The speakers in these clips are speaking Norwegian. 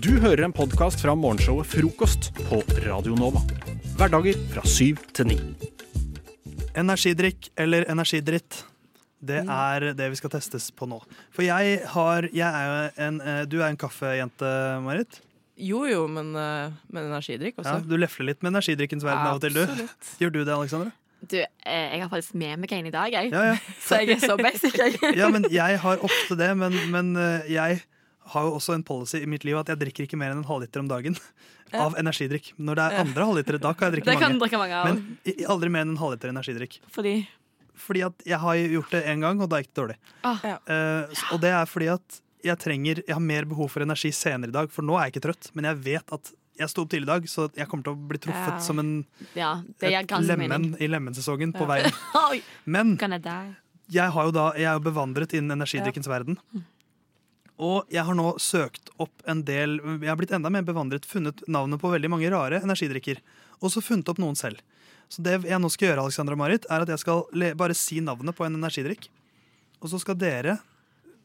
Du hører en podkast fra morgenshowet Frokost på Radio Nova. Hverdager fra syv til ni. Energidrikk eller energidritt. Det er det vi skal testes på nå. For jeg har jeg er jo en, eh, Du er en kaffejente, Marit. Jo jo, men eh, med energidrikk Ja, du lefler litt med energidrikkens verden av og til, du. Gjør du det, Alexandra? Du, eh, jeg har faktisk med meg en i dag, jeg. Ja, ja. Så jeg er så basic, jeg. ja, men jeg har ofte det. Men, men jeg har jo også en policy i mitt liv at jeg drikker ikke mer enn en halvliter om dagen Ja. av energidrikk. Når det er andre halvlitere, da kan jeg drikke Det kan mange. drikke mange av. Men aldri mer enn en halvliter energidrikk. Fordi Fordi at jeg har gjort det én gang, og da gikk det dårlig. Ah. ja. uh, og det er fordi at jeg trenger Jeg har mer behov for energi senere i dag, for nå er jeg ikke trøtt. Men jeg vet at jeg sto opp tidlig i dag, så jeg kommer til å bli truffet Ja. som en Ja, lemen mening. i lemmensesongen på veien. Men jeg jeg, har jo da, jeg er jo bevandret innen energidrikkens verden. Og jeg har nå søkt opp en del Jeg har blitt enda mer bevandret, funnet navnet på veldig mange rare energidrikker. Og så funnet opp noen selv. Så det jeg nå skal gjøre, Alexandra Marit, er at jeg skal bare si navnet på en energidrikk. Og så skal dere,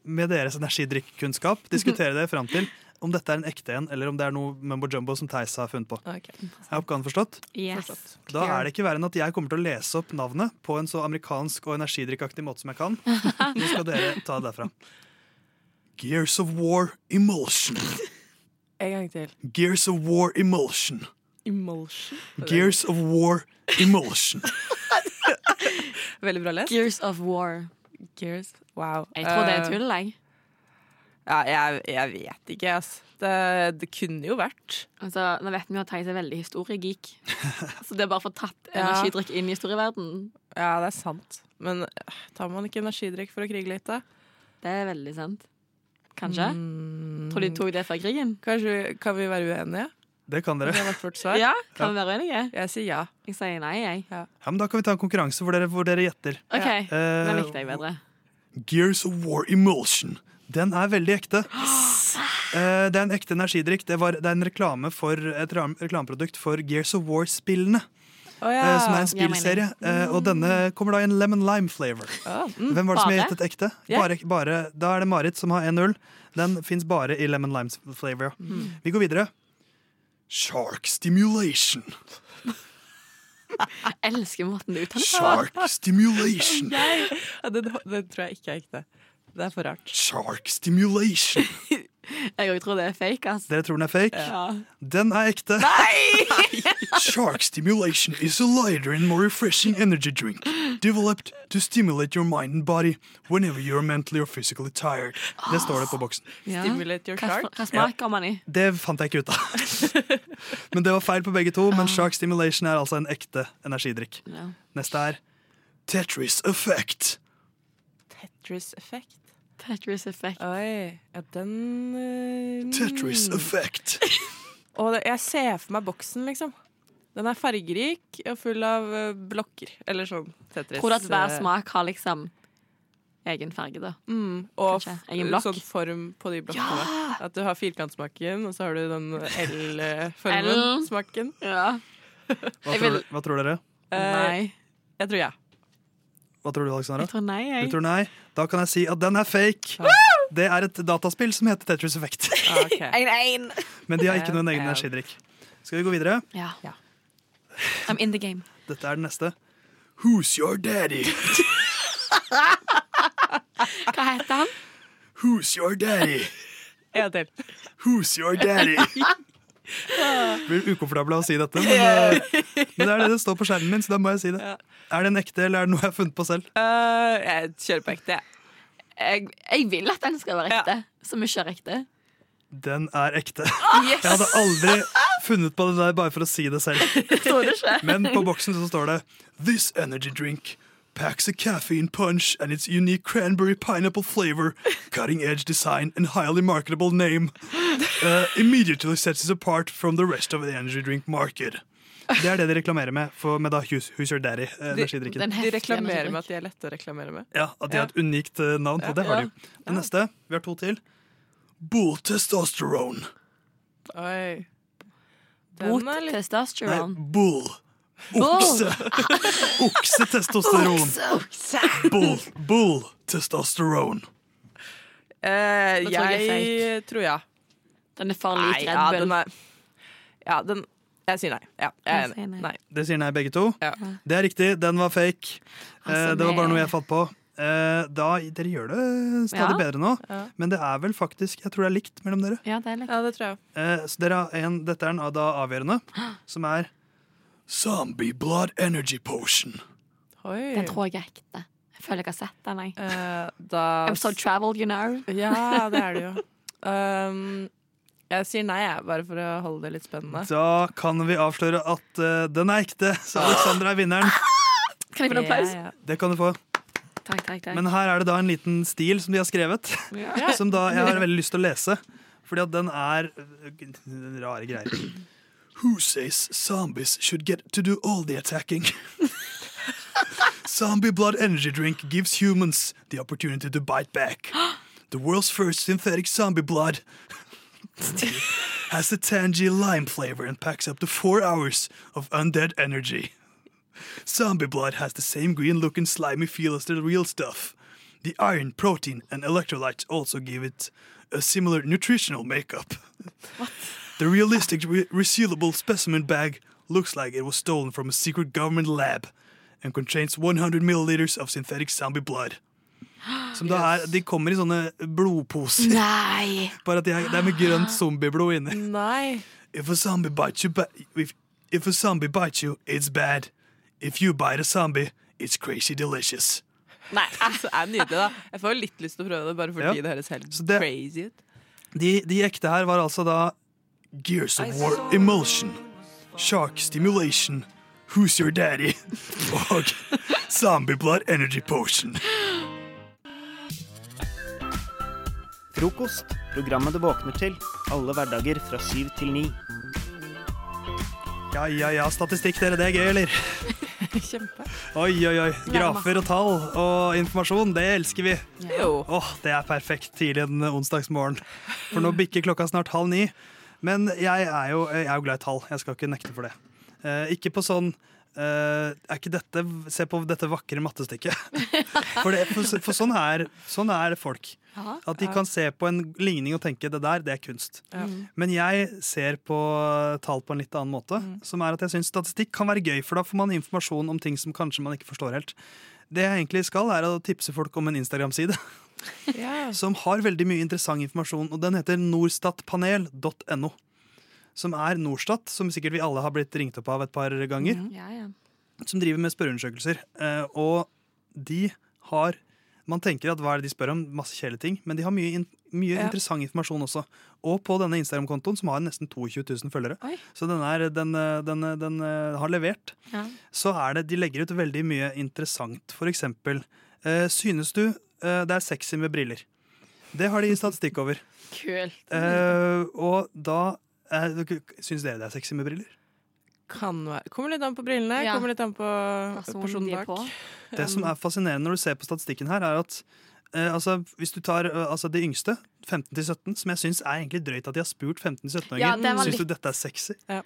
med deres energidrikkunnskap, diskutere det fram til om dette er en ekte en, eller om det er noe mumbo jumbo som Theis har funnet på. Okay. Er oppgaven forstått? Yes. Da er det ikke verre enn at jeg kommer til å lese opp navnet på en så amerikansk og energidrikkaktig måte som jeg kan. Nå skal dere ta det derfra. Gears of War Emulsion. En gang til. Gears of War Emulsion. Emulsion. Gears of War Emulsion. Veldig bra lest. Gears of War. Gears. Wow. Jeg tror det er Eh, tull, jeg. Ja, jeg, jeg vet ikke, altså. Det, det kunne jo vært. Altså, nå vet vi at Theis er veldig historiegeek. Så det er bare å få tatt energidrikk inn i historieverdenen. Ja, det er sant. Men øh, tar man ikke energidrikk for å krige litt, da? Det er veldig sant. Kanskje? Mm. Tror de tok det før krigen? Kanskje kan vi være uenige? Det kan dere. Det. Ja, kan vi være uenige? Jeg sier ja. Jeg sier nei, jeg. Ja, men Da kan vi ta en konkurranse hvor dere, hvor dere gjetter. OK, Eh, den likte jeg bedre. Gears of War Emulsion. Den er veldig ekte. Uh, det er en ekte energidrikk. Det, var, det er en reklame for, et reklameprodukt for Gears of War-spillene. Å ja. eh, som er en spillserie. Mm. og denne kommer da i en lemon lime flavor. Oh, mm. Hvem var det som gjettet ekte? Yeah. Bare, bare, da er det Marit som har 1-0. Den fins bare i lemon lime flavor. Mm. Vi går videre. Shark stimulation. Jeg elsker måten du uttaler. Shark stimulation. Nei, det, det tror jeg ikke er ekte. Det er for rart. Shark stimulation. Jeg òg tror det er fake, ass. Dere tror den er fake? Ja. Den er ekte. Nei! Shark stimulation is a lighter and more refreshing energy drink developed to stimulate your mind and body whenever you're mentally or physically tired. Det står det på boksen. Ja. Stimulate your Hva, shark. hva smaker man i? Det fant jeg ikke ut av. Men det var feil på begge to. Men Shark Stimulation er altså en ekte energidrikk. Ja. Neste er Tetris Effect. Tetris effect. Tetris effect. Oi, ja, den øh, Tetris mm. Effect. Og det, jeg ser for meg boksen, liksom. Den er fargerik og full av øh, blokker. Eller sånn Tetris. Tror du at hver øh, smak har liksom egen farge, da? Mm, og Egen blokk? sånn form på de blokkene. At du har firkantsmaken, og så har du den L-formen. Smaken. Ja. Hva, tror, vil- hva tror dere? Eh, Nei. Jeg tror ja. Hva tror du, Alexandra? Jeg tror nei, Du tror nei? Da kan jeg si at den er fake. Det er et dataspill som heter Tetris Effect. Okay. ein, 1-1. Men de har ikke noen egen Ja. energidrikk. Skal vi gå videre? Ja. Ja. I'm in the game. Dette er den neste. Who's your daddy? Hva heter han? Who's your daddy? En til. Who's your daddy? Blir ukomfortabel av å si dette, men, eh, men det er det det står på skjermen min, så da må jeg si det. Ja. Er det en ekte, eller er det noe jeg har funnet på selv? Uh, jeg kjører på ekte. Jeg, jeg vil at den skal være ekte, så mye er ekte. Den er ekte. Yes! Jeg hadde aldri funnet på det der bare for å si det selv. Det? Men på boksen så står det This energy drink packs a caffeine punch and its unique cranberry pineapple flavor, cutting edge design and highly marketable name uh, immediately sets us apart from the rest of the energy drink market. Det er det de reklamerer med for, med da Who's, Who's Your Daddy, eh, De- De reklamerer med at de er lette å reklamere med. Ja, At de har et unikt eh, navn, og det har de jo. Det neste, vi har to til. Bull testosterone. Oi. Den er litt Nei, testosteron. bull. Okse. Oksetestosteron. Bull, bull testosteron. eh, Da tror jeg Jeg tror ja. Den er farlig lik Red den Bull. er Ja, den Jeg sier nei. Ja, jeg Jeg sier nei. Nei. Det sier nei, begge to. Ja. Det er riktig, den var fake. Eh, Altså, det var bare noe jeg fant på. Eh, da, dere gjør det stadig Ja. bedre nå, Ja. men det er vel faktisk Jeg tror det er likt mellom dere. Ja, det er likt. ja, det tror jeg. Eh, så dere har en, dette er den da avgjørende, som er Zombie Blood Energy Potion. Oi. Den tror jeg er ekte. Jeg føler jeg har sett den. Jeg. Uh, da I'm so traveled, you know. Ja, det er det jo. Um, jeg sier nei, jeg, bare for å holde det litt spennende. Da kan vi avsløre at uh, den er ekte, så Alexandra er vinneren. Kan jeg få en applaus? Ja, ja. Det kan du få. Takk, takk, takk. Men her er det da en liten stil som de har skrevet, Ja. som da jeg har veldig lyst til å lese. Fordi at den er øh, rare greier. Who says zombies should get to do all the attacking? Zombie blood energy drink gives humans the opportunity to bite back. The world's first synthetic zombie blood has a tangy lime flavor and packs up to four hours of undead energy. Zombie blood has the same green looking slimy feel as the real stuff. The iron, protein, and electrolytes also give it a similar nutritional makeup. The realistic re- resealable specimen bag looks like it was stolen from a secret government lab and contains 100 milliliters of synthetic zombie blood. Som da er, De kommer i sånne blodposer, Nei! bare at de er, det er med grønt zombieblod inni. Nei. If a zombie bites you, if, if a zombie bites you, it's bad. If you bite a zombie, it's crazy delicious. Nei, altså, er nydelig, da. Jeg får litt lyst til å prøve det, bare fordi Ja. det høres helt det- crazy ut. De, de ekte her var altså da Gears of War Emulsion, Shark Stimulation, Who's Your Daddy og Zombie Blood Energy Potion. Frokost. Programmet du våkner til. Alle hverdager fra syv til ni. Ja, ja, ja, statistikk, dere, det er gøy, eller? Kjempe. Oi, oi, oi. Grafer og tall og informasjon, det elsker vi. Jo. oh, Det er perfekt tidlig en onsdagsmorgen. For nå bikker klokka snart halv ni. Men jeg er jo, jeg er jo glad i tall. Jeg skal ikke nekte for det. Eh, ikke på sånn eh, er ikke dette, Se på dette vakre mattestykket. For, det, for, for sånn, er, sånn er folk. At de kan se på en ligning og tenke det der, det er kunst. Men jeg ser på tall på en litt annen måte. Som er at jeg syns statistikk kan være gøy, for da får man informasjon om ting som kanskje man ikke forstår helt. Det jeg egentlig skal, er å tipse folk om en Instagram-side Som har veldig mye interessant informasjon, og den heter norstatpanel.no. Som er Norstat, som sikkert vi alle har blitt ringt opp av et par ganger, Ja, ja. som driver med spørreundersøkelser. Eh, og de har Man tenker at hva er det de spør om? Masse kjedelige ting. Men de har mye, in mye interessant informasjon også. Og på denne Instagram-kontoen, som har nesten 22 000 følgere, Oi. så den, er, den, eh, den, eh, den har levert, Ja. så er det De legger ut veldig mye interessant. For eksempel, eh, synes du det er sexy med briller? Det har de statistikk over. Kult. Eh, og da eh, Syns dere det er sexy med briller? Kan være. Kommer litt an på brillene, Ja. kommer litt an på Personen er bak. på. Det som er fascinerende når du ser på statistikken her, er at eh, altså, hvis du tar eh, altså, de yngste, 15 17, som jeg syns er egentlig drøyt at de har spurt 15-17-åringer Ja, det var Syns du dette er sexy. Ja.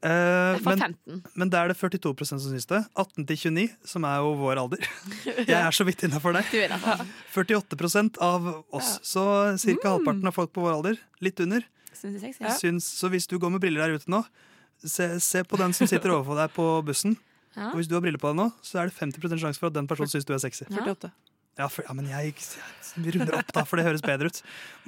Eh, fall men, 15. men der er det 42% som syns det. 18 til 29, som er jo vår alder. Jeg er så vidt innafor der. Der. 48% av oss. Så ca. halvparten av folk på vår alder, litt under. Syns. Ja. Syns, så hvis du går med briller der ute nå, se, se på den som sitter overfor deg på bussen. Ja. Og hvis du har briller på deg nå, så er det 50% sjanse for at den personen syns du er sexy. Ja. 48. Ja, for, ja men jeg, jeg runder opp, da, for det høres bedre ut.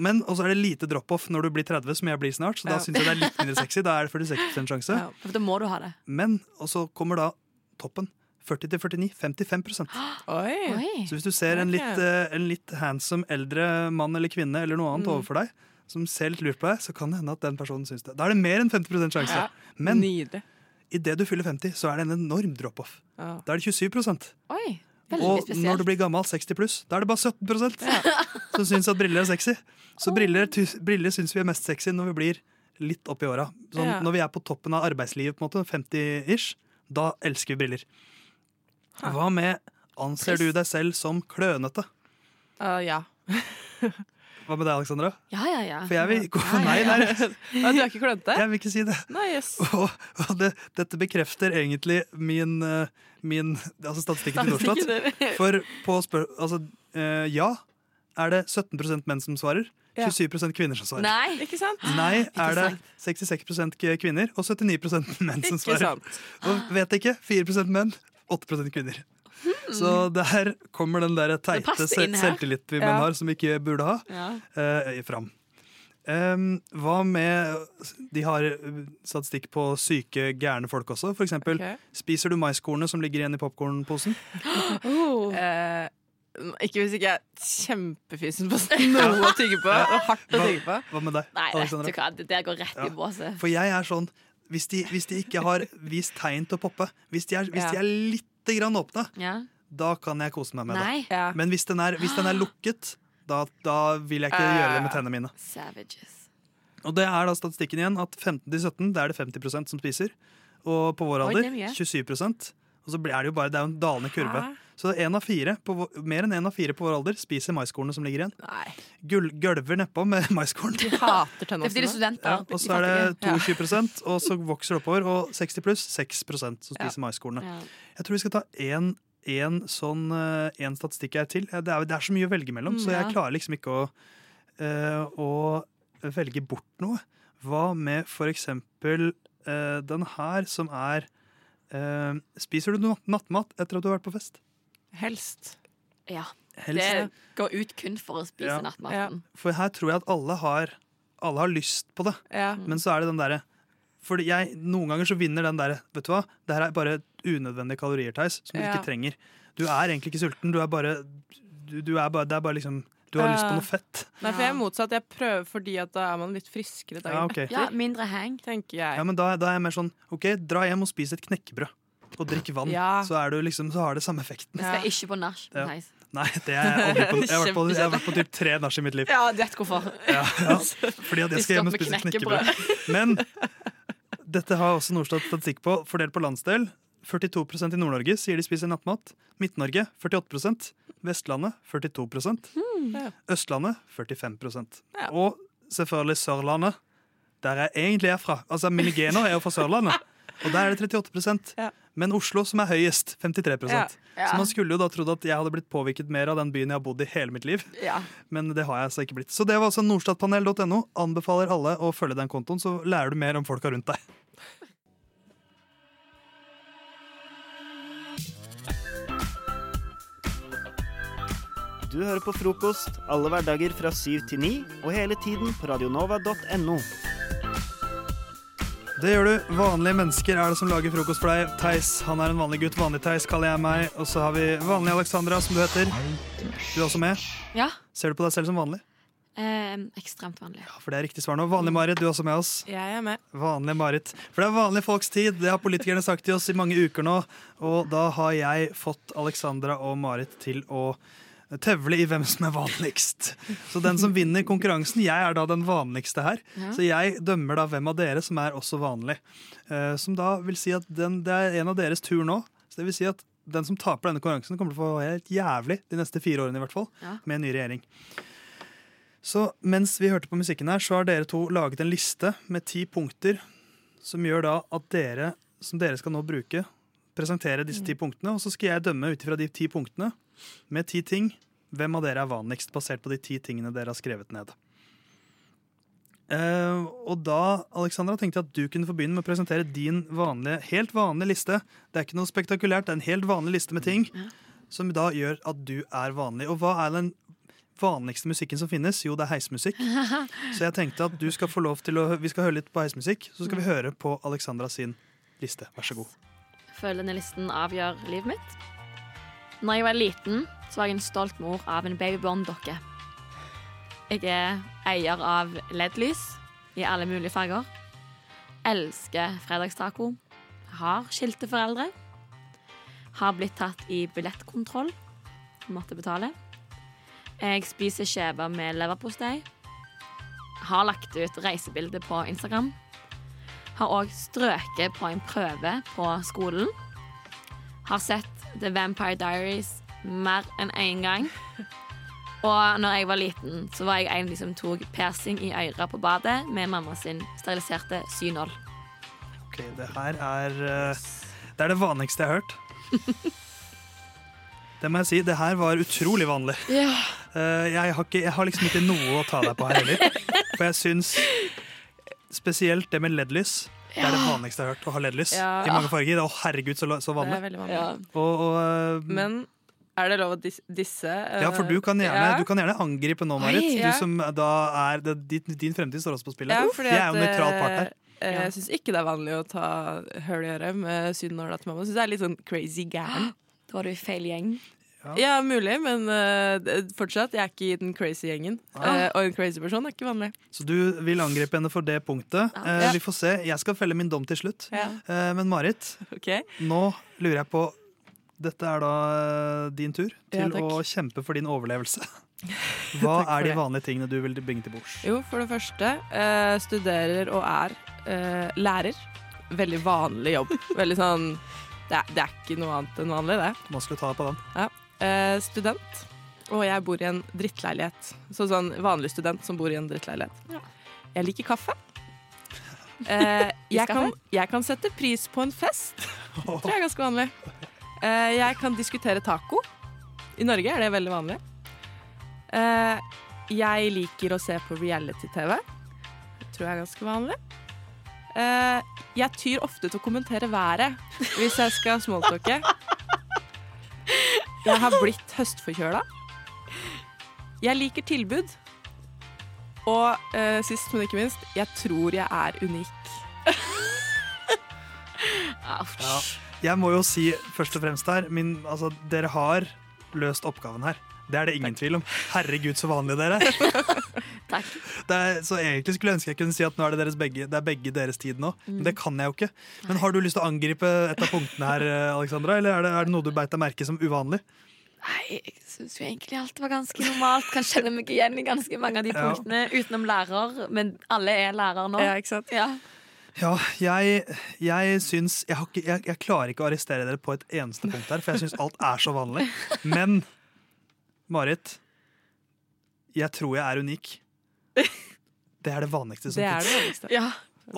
Men også er det lite drop-off når du blir 30, som jeg blir snart. Så da Ja. syns jeg det er litt mindre sexy. Da er det 46 sjanse. Ja. For da må du ha det. Men og så kommer da toppen. 40-49. 55 Oi. Oi. Så hvis du ser en litt, eh, en litt handsome eldre mann eller kvinne eller noe annet Mm. overfor deg, som ser litt lurt på deg, så kan det hende at den personen syns det. Da er det mer enn 50 sjanse. Ja. Men idet du fyller 50, så er det en enorm drop-off. Ja. Da er det 27% Oi. Og når du blir gammel, 60 pluss, da er det bare 17% som syns at briller er sexy. Så briller, briller syns vi er mest sexy når vi blir litt opp i åra. Sånn, Ja. Når vi er på toppen av arbeidslivet, på en måte, 50-ish, da elsker vi briller. Hva med Anser du deg selv som klønete? Uh, ja. Hva med deg, Alexandra? Ja, ja, ja. For jeg vil gå for Ja, nei ja, der. Ah, du er ikke klønete? Jeg vil ikke si det. Nei, yes. Og, og det, dette bekrefter egentlig min, eh, min altså statistikken til Norstat. For på spør... Altså, eh, ja er det 17% menn som svarer. 27% kvinner som svarer. Nei. Ikke sant? Nei er det 66 k- kvinner og 79% menn som Ikke svarer. sant. Og vet ikke, 4% menn, 8% kvinner. Så der kommer den der teite selvtillit vi Ja. har, som vi ikke burde ha, Ja. eh, fram. Um, hva med De har statistikk på syke, gærne folk også. For eksempel, okay. spiser du maiskornet som ligger igjen i popkornposen? Oh. Uh. ikke hvis ikke jeg er kjempefysen på noe å tygge på. Og hardt å Hva, tygge på. hva med deg, Nei, vet du hva, det der går rett Ja. i båset. For jeg er sånn Hvis de, hvis de ikke har vist tegn til å poppe, hvis de er, hvis de er litt grann åpne, Ja. da kan jeg kose meg med det. Nei. Ja. Men hvis den er, hvis den er lukket, da, da vil jeg ikke gjøre det med tennene mine. Savages. Og det er da statistikken igjen at 15-17 det er det 50% som spiser. Og på vår alder det er 27% Og så er det jo bare det er jo en dalende kurve. Hæ? Så en av fire på, mer enn én av fire på vår alder spiser maiskornene som ligger igjen. Nei. Gølver nedpå med maiskorn. De hater er er studenter. Ja, og så er det Ja. 22 og så vokser det oppover. Og 60 pluss 6% som spiser maiskornene. Ja. Jeg tror vi skal ta én en sånn, eh, en statistikk her til. Det er, det er så mye å velge mellom, så jeg klarer liksom ikke å, uh, å velge bort noe. Hva med for eksempel uh, den her, som er uh, Spiser du natt nattmat etter at du har vært på fest? Helst. ja. Helst. Det går ut kun for å spise Ja. nattmaten. For her tror jeg at alle har, alle har lyst på det. Ja. Men så er det den derre Fordi jeg, Noen ganger så vinner den derre Vet du hva, det her er bare unødvendige kalorier, Theis, som du Ja. ikke trenger. Du er egentlig ikke sulten. Du er bare, du, du er bare Det er bare liksom Du har lyst på noe fett. Nei, for jeg er motsatt. Jeg prøver fordi at da er man litt friskere dagen Ja, okay. Ja, mindre hang. tenker jeg. Ja, men da, da er jeg mer sånn OK, dra hjem og spis et knekkebrød. Og drikk vann. Ja. Så, er du liksom, så har det samme effekten. Jeg skal ikke på nach. Ja. Nei, det er jeg aldri på. Jeg har vært på, jeg har vært på typ tre nach i mitt liv. Ja, du vet hvorfor. Ja, ja, fordi at jeg skal hjem og spise knekkebrød. Men dette har også Norstat statistikk på, fordelt på landsdel. 42% i Nord-Norge sier de spiser nattmat. Midt-Norge 48% Vestlandet 42 Ja. Østlandet 45 Ja. Og selvfølgelig Sørlandet, der jeg egentlig er fra. Altså, Mine gener er jo fra Sørlandet, og der er det 38 Ja. Men Oslo, som er høyest, 53 Ja. Ja. Så man skulle jo da trodd at jeg hadde blitt påvirket mer av den byen jeg har bodd i hele mitt liv. Ja. Men det har jeg altså ikke blitt. Så det var altså nordstatpanel.no. Anbefaler alle å følge den kontoen, så lærer du mer om folka rundt deg. Du hører på frokost alle hverdager fra syv til ni, og hele tiden på radionova.no. Det gjør du. Vanlige mennesker er det som lager frokost for deg. Theis han er en vanlig gutt. Vanlig-Theis kaller jeg meg. Og så har vi vanlig Alexandra, som du heter. Du er også med. ja. Ser du på deg selv som vanlig? Eh, ekstremt vanlig. Ja, For det er riktig svar nå. Vanlig Marit, du er også med oss. Jeg er med. Vanlig Marit. For det er vanlige folks tid. Det har politikerne sagt til oss i mange uker nå. Og da har jeg fått Alexandra og Marit til å tevle i hvem som er vanligst. Så den som vinner konkurransen, jeg er da den vanligste her. Ja. Så jeg dømmer da hvem av dere som er også vanlig. Uh, Som da vil si at den, det er en av deres tur nå. Så det vil si at den som taper denne konkurransen, kommer til å få helt jævlig de neste fire årene i hvert fall. Ja. Med en ny regjering. Så mens vi hørte på musikken her, så har dere to laget en liste med ti punkter som gjør da at dere, som dere skal nå bruke, presentere disse ti punktene, og så skal jeg dømme ut ifra de ti punktene med ti ting. Hvem av dere er vanligst, basert på de ti tingene dere har skrevet ned. Uh, og da, Alexandra, tenkte jeg at du kunne få begynne med å presentere din vanlige, helt vanlige liste. Det er ikke noe spektakulært, det er en helt vanlig liste med ting som da gjør at du er vanlig. Og hva er den vanligste musikken som finnes? Jo, det er heismusikk. Så jeg tenkte at du skal få lov til å Vi skal høre litt på heismusikk, så skal vi høre på Alexandra sin liste. Vær så god. Føler denne listen avgjør livet mitt. Når jeg var liten, så var jeg en stolt mor av en babyborn-dokke. Jeg er eier av LED-lys i alle mulige farger. Elsker fredagstaco. Har skilte foreldre. Har blitt tatt i billettkontroll. Måtte betale. Jeg spiser skjever med leverpostei. Har lagt ut reisebilde på Instagram. Har òg strøket på en prøve på skolen. Har sett The Vampire Diaries mer enn én gang. Og når jeg var liten, så var jeg en av de som tok persing i øret på badet med mamma sin steriliserte synål. Ok, Det her er eh, Det er det vanligste jeg har hørt. Det må jeg si. Det her var utrolig vanlig. Ja. Eh, jeg, har ikke, jeg har liksom ikke noe å ta deg på her heller. For jeg syns spesielt det med LED-lys. Det er det vanligste jeg har hørt, å ha LED-lys Ja. i mange farger. Å, herregud, så, så Det vanlig. er veldig vanlig. Ja. Og, og, eh, Men er det lov å dis disse? eh, ja, for du kan gjerne, ja. du kan gjerne angripe nå, Marit. Oi, ja. Du som da er det, din, din fremtid står også på spillet. Ja, fordi jeg er jo nøytral part her. eh, Jeg syns ikke det er vanlig å ta høl i øret med sydnåla til mamma. Jeg synes det er litt sånn crazy gæren. Da var du i feil gjeng. Ja, mulig, men uh, fortsatt, jeg er ikke i den crazy gjengen. Eh, og en crazy person er ikke vanlig. Så du vil angripe henne for det punktet. Ja. Uh, vi får se. Jeg skal felle min dom til slutt. Ja. Men Marit, okay. nå lurer jeg på Dette er da din tur til å kjempe for din overlevelse. Hva er de vanlige tingene du vil bringe til bords? Jo, for det første, studerer og er lærer. Veldig vanlig jobb. Veldig sånn det er, det er ikke noe annet enn vanlig, det. Man skulle ta på den. Eh, student. Og jeg bor i en drittleilighet. Så sånn vanlig student som bor i en drittleilighet. Ja. Jeg liker kaffe. Eh, jeg, kan, jeg kan sette pris på en fest. Det Tror jeg er ganske vanlig. Eh, jeg kan diskutere taco. I Norge er det veldig vanlig. Eh, jeg liker å se på reality-TV. Det Tror jeg er ganske vanlig. Eh, jeg tyr ofte til å kommentere været hvis jeg skal smalltalke. Jeg har blitt høstforkjøla. Jeg liker tilbud. Og uh, sist, men ikke minst, jeg tror jeg er unik. Ja. Jeg må jo si først og fremst her min, altså, Dere har løst oppgaven her. Det er det ingen tvil om. Herregud, så vanlige dere er. Takk. Det er. Så egentlig skulle jeg ønske jeg kunne si at nå er det, deres begge, det er begge deres tid nå. Men det kan jeg jo ikke. Men har du lyst til å angripe et av punktene her, eh, Alexandra? Eller er det, er det noe du beit deg merke som uvanlig? Nei, jeg syns jo egentlig alt var ganske normalt. Kan kjenne meg igjen i ganske mange av de Ja. punktene, utenom lærer. Men alle er lærer nå. Ja, ikke sant? Ja. Ja, jeg, jeg syns jeg, har ikke, jeg, jeg klarer ikke å arrestere dere på et eneste punkt her, for jeg syns alt er så vanlig. Men Marit, jeg tror jeg er unik. Det er det vanligste som Det fins. ja.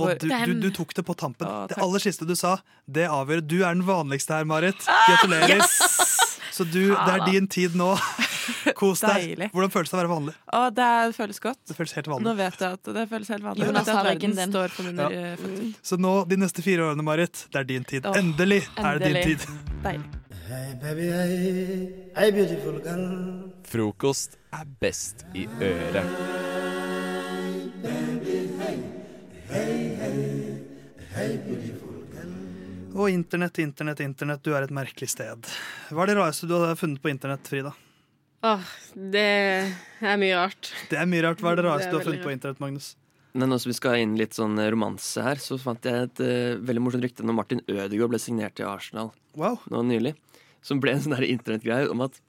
Og du, du, du tok det på tampen. Å, det aller siste du sa, det avgjør. Du er den vanligste her, Marit. Gratulerer. Så du, det er din tid nå. Kos deg. Deilig. Hvordan føles det å være vanlig? Å, det er- det føles godt. Det føles helt Nå vanlig. vet jeg at det føles helt vanlig. Jonas har veggen står for mine Ja. eh. Så nå, de neste fire årene, Marit, det er din tid. Åh, Endelig er det din tid. Deilig. Hey baby, hey, hey beautiful girl. Frokost er best i øret. Og internett, internett, internett, du er et merkelig sted. Hva er det rareste du har funnet på internett, Frida? Åh, det er mye rart. Det er mye rart. Hva er det Det rareste er du har funnet funnet på internett, Magnus? Men nå som vi skal inn litt sånn romanse her, så fant jeg et uh, veldig morsomt rykte når Martin Ødegaard ble signert til Arsenal Wow. nå nylig. Som ble en sånn internettgreie om at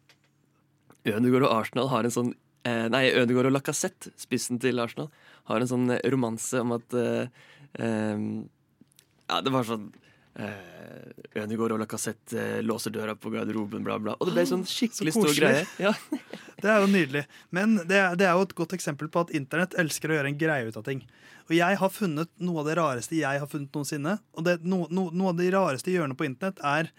Ødegaard og Arsenal har en sånn eh, Nei, Ødegaard og Lacassette, spissen til Arsenal, har en sånn eh, romanse om at eh, eh, Ja, det var sånn eh, Ødegaard og Lacassette eh, låser døra på garderoben, bla, bla. Og det ble sånn skikkelig Så stor greie. Ja. Det er jo nydelig. Men det det er jo et godt eksempel på at internett elsker å gjøre en greie ut av ting. Og jeg har funnet noe av det rareste jeg har funnet noensinne. Og det, no, no, noe av de rareste hjørnene på internett er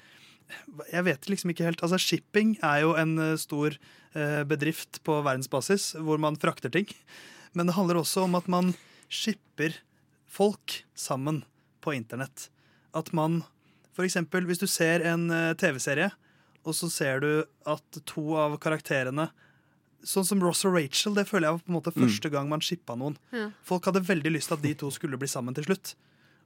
Jeg vet liksom ikke helt Altså, shipping er jo en eh, stor eh, bedrift på verdensbasis hvor man frakter ting. Men det handler også om at man shipper folk sammen på internett. At man For eksempel, hvis du ser en eh, TV-serie, og så ser du at to av karakterene Sånn som Ross og Rachel, det føler jeg var på en måte første gang man shippa noen. Ja. Folk hadde veldig lyst til at de to skulle bli sammen til slutt.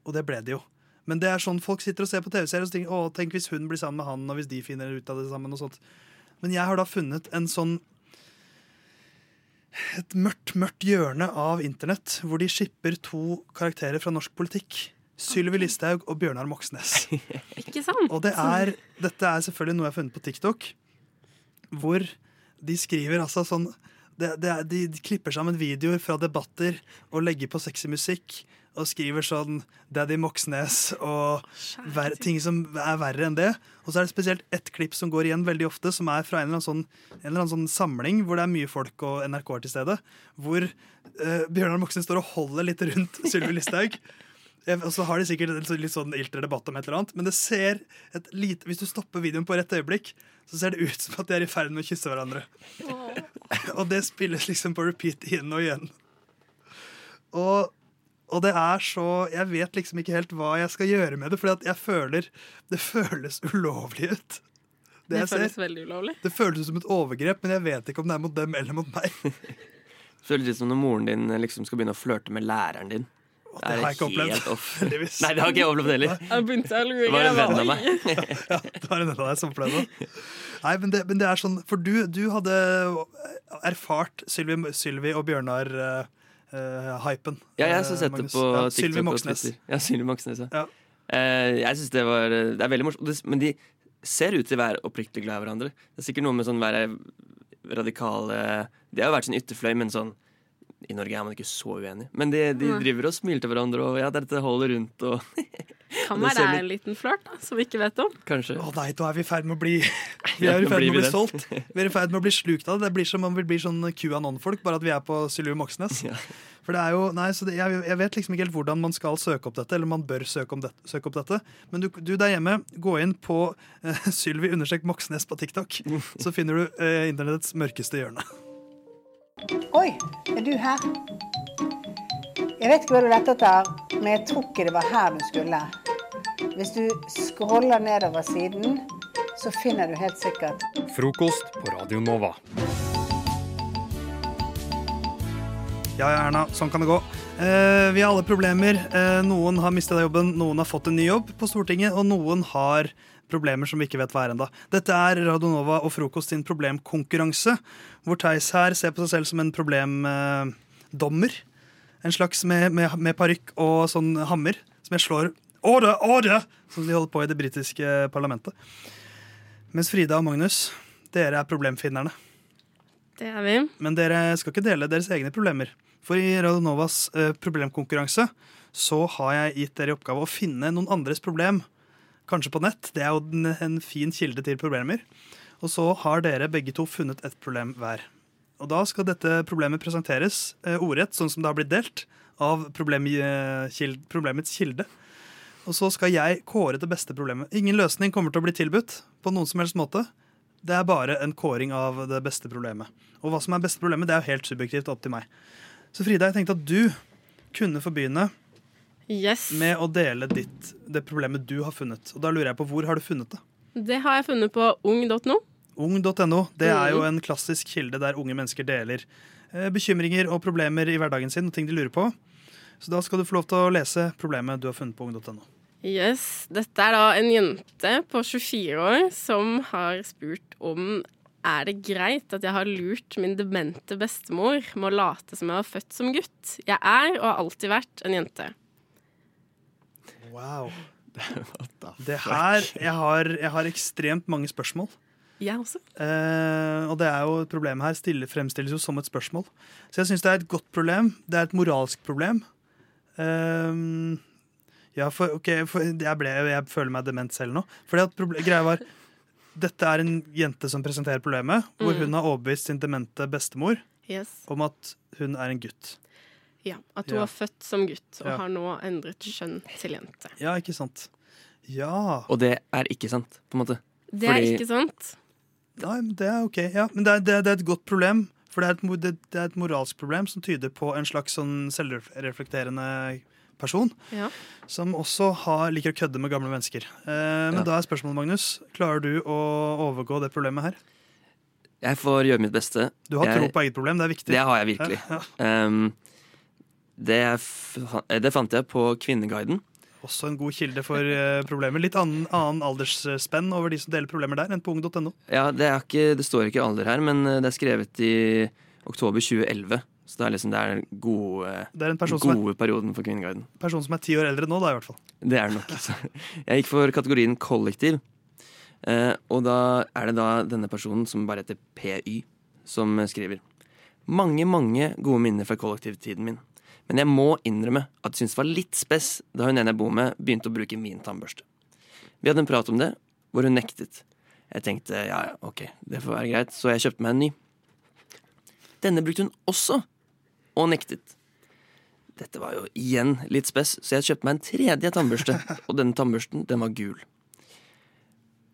Og det ble de jo. Men det er sånn folk sitter og ser på TV-serier og tenker å, tenk hvis hun blir sammen med han, og hvis de finner ut av det sammen. og sånt. Men jeg har da funnet en sånn et mørkt, mørkt hjørne av internett hvor de shipper to karakterer fra norsk politikk. Sylvi Listhaug og Bjørnar Moxnes. Ikke sant? Og det er, dette er selvfølgelig noe jeg har funnet på TikTok, hvor de skriver altså sånn det, det er, de, de klipper sammen videoer fra debatter og legger på sexy musikk. Og skriver sånn Daddy Moxnes og ver, ting som er verre enn det. Og så er det spesielt ett klipp som går igjen veldig ofte, som er fra en eller annen sånn, en eller annen sånn samling hvor det er mye folk og NRK er til stede. Hvor eh, Bjørnar Moxnes står og holder litt rundt Sylvi Listhaug. Og så har de sikkert litt sånn iltre debatt om et eller annet, men det ser et lite Hvis du stopper videoen på rett øyeblikk, så ser det ut som at de er i ferd med å kysse hverandre. og det spilles liksom på repeat igjen og igjen. Og, og det er så Jeg vet liksom ikke helt hva jeg skal gjøre med det, for jeg føler Det føles ulovlig ut. Det, ser. føles veldig ulovlig. Det føles som et overgrep, men jeg vet ikke om det er mot dem eller mot meg. det Føles litt som når moren din liksom skal begynne å flørte med læreren din. Det det har jeg ikke opplevd, heldigvis. Nei, det har ikke jeg opplevd heller. Jeg begynte å lure. Det var en venn av meg. Ja, Det var en venn av deg som opplevde det. Nei, men det, men det er sånn For du, du hadde erfart Sylvi, Sylvi og Bjørnar-hypen. Ja, jeg har setter sett det på ja, TikTok Sylvi Moxnes. Ja, Sylvi Moxnes, ja. Ja. Eh, jeg syns det var Det er veldig morsomt. Men de ser ut til å være oppriktig glad i hverandre. Det er sikkert noe med sånn være radikale De har jo vært sin ytterfløy, men sånn i Norge er man ikke så uenig. Men de, de driver og smiler til hverandre, og ja, dette holder rundt, og Kan være det er en liten flørt da, som vi ikke vet om. kanskje Å nei, da er vi i ferd med å bli Vi er i ferd med å bli solgt. Vi er i ferd med å bli slukt av det. Det blir som om vi blir sånn QAnon-folk, bare at vi er på Sylvi Moxnes. For det er jo, nei, så det, jeg, jeg vet liksom ikke helt hvordan man skal søke opp dette, eller man bør søke, om det, søke opp dette. Men du, du der hjemme, gå inn på uh, Sylvi understrek Moxnes på TikTok, så finner du uh, internettets mørkeste hjørne. Oi, er du her? Jeg vet ikke hva du lette etter, men jeg tror ikke det var her du skulle. Hvis du scroller nedover siden, så finner du helt sikkert Frokost på Radio Nova. Ja, ja, Erna, sånn kan det gå. Eh, vi har alle problemer. Eh, noen har mista jobben, noen har fått en ny jobb på Stortinget, og noen har problemer som vi ikke vet hva er ennå. Dette er Radionova og Frokost sin problemkonkurranse, hvor Theis her ser på seg selv som en problemdommer. en slags med, med, med parykk og sånn hammer som jeg slår Åre, åre! Som de holder på i det britiske parlamentet. Mens Frida og Magnus, dere er problemfinnerne. Det er vi. Men dere skal ikke dele deres egne problemer. For i Radionovas eh, problemkonkurranse så har jeg gitt dere i oppgave å finne noen andres problem. Kanskje på nett. Det er jo en, en fin kilde til problemer. Og så har dere begge to funnet et problem hver. Og da skal dette problemet presenteres eh, ordrett, sånn som det har blitt delt, av eh, problemets kilde. Og så skal jeg kåre det beste problemet. Ingen løsning kommer til å bli tilbudt på noen som helst måte. Det er bare en kåring av det beste problemet. Og hva som er beste problemet, det er jo helt subjektivt opp til meg. Så Frida, jeg tenkte at du kunne få begynne Yes. med å dele ditt, det problemet du har funnet. Og da lurer jeg på, hvor har du funnet det? Det har jeg funnet på ung.no. Ung.no det er jo Mhm. en klassisk kilde der unge mennesker deler eh, bekymringer og problemer i hverdagen sin og ting de lurer på. Så da skal du få lov til å lese problemet du har funnet på ung.no. Yes. Dette er da en jente på 24 år som har spurt om er det greit at jeg har lurt min demente bestemor med å late som jeg var født som gutt. Jeg er og har alltid vært en jente. Wow. Det her Jeg har, jeg har ekstremt mange spørsmål. Jeg også. Eh, og det er jo et problem her stille, fremstilles jo som et spørsmål. Så jeg syns det er et godt problem. Det er et moralsk problem. Eh, ja, for, ok, for jeg, ble, jeg føler meg dement selv nå. Fordi at problem, greia var Dette er en jente som presenterer problemet, hvor Mm. hun har overbevist sin demente bestemor Yes. om at hun er en gutt. Ja, At hun Ja. var født som gutt og Ja. har nå endret kjønn til jente. Ja, ikke sant? Ja. Og det er ikke sant, på en måte. Det Fordi- er ikke sant. Nei, men det er ok. Ja, men det er, det, er, det er et godt problem. For det er, et, det, det er et moralsk problem som tyder på en slags sånn selvreflekterende person. Ja. Som også har, liker å kødde med gamle mennesker. Eh, men Ja. da er spørsmålet, Magnus, klarer du å overgå det problemet her? Jeg får gjøre mitt beste. Du har jeg, tro på eget problem, det er viktig. Det har jeg virkelig. Ja. Um, det, det fant jeg på Kvinneguiden. Også en god kilde for eh, problemer. Litt annen, annen aldersspenn over de som deler problemer der, enn på ung.no. Ja, det, ikke, det står ikke alder her, men eh, det er skrevet i oktober 2011. Så det er liksom det er den gode, Det er en person er, perioden for Kvinneguiden. person som er ti år eldre nå, da, i hvert fall. Det er det nok. Altså. Jeg gikk for kategorien kollektiv. Eh, og da er det da denne personen som bare heter PY, som skriver. Mange, mange gode minner fra kollektivtiden min. Men jeg må innrømme at jeg syntes det var litt spess da hun ene jeg bor med, begynte å bruke min tannbørste. Vi hadde en prat om det, hvor hun nektet. Jeg tenkte ja, ja, ok, det får være greit, så jeg kjøpte meg en ny. Denne brukte hun også, og nektet. dette var jo igjen litt spess, så jeg kjøpte meg en tredje tannbørste. Og denne tannbørsten, den var gul.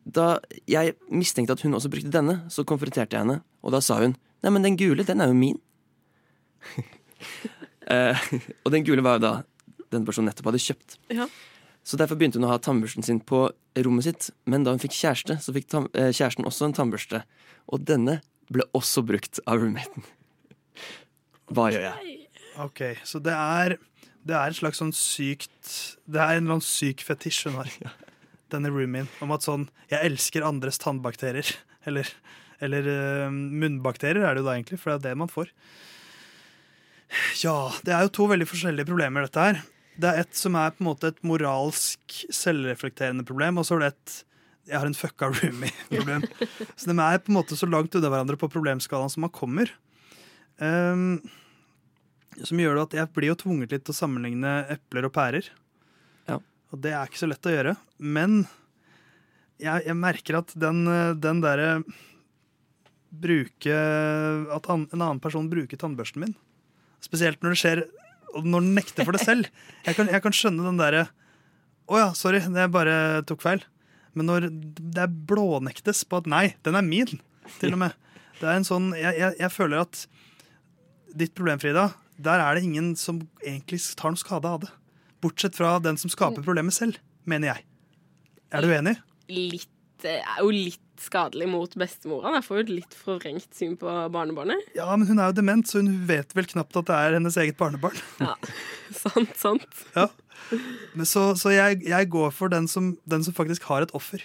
Da jeg mistenkte at hun også brukte denne, så konfronterte jeg henne, og da sa hun Nei, men den gule, den er jo min. Eh, og den gule var jo da den personen nettopp hadde kjøpt. Ja. Så derfor begynte hun å ha tannbørsten sin på rommet sitt. Men da hun fikk kjæreste, så fikk tam eh, kjæresten også en tannbørste. Og denne ble også brukt av roommaten. Hva gjør jeg? Ok, så det er, det er et slags sånn sykt Det er en eller annen syk fetisj hun har. Denne roomien. Om at sånn Jeg elsker andres tannbakterier. Eller, eller uh, munnbakterier er det jo da egentlig, for det er det man får. Ja, det er jo to veldig forskjellige problemer, dette her. Det er et som er på en måte et moralsk selvreflekterende problem, og så er det et jeg har en fucka roomie-problem. Så de er på en måte så langt unna hverandre på problemskalaen som man kommer. Um, som gjør at jeg blir jo tvunget litt til å sammenligne epler og pærer. Ja. Og det er ikke så lett å gjøre. Men jeg, jeg merker at den, den derre Bruke At en annen person bruker tannbørsten min. Spesielt når det skjer når den nekter for det selv. Jeg kan, jeg kan skjønne den derre Å ja, sorry, jeg bare tok feil. Men når det er blånektes på at nei, den er min, til og med. Det er en sånn Jeg, jeg, jeg føler at ditt problem, Frida, der er det ingen som egentlig tar noe skade av det. Bortsett fra den som skaper problemet selv, mener jeg. Er du enig? Litt, er jo litt skadelig mot bestemora. Jeg får jo et litt forvrengt syn på barnebarnet. Ja, men hun er jo dement, så hun vet vel knapt at det er hennes eget barnebarn. Ja, sant, sant. Ja. Men så så jeg, jeg går for den som, den som faktisk har et offer.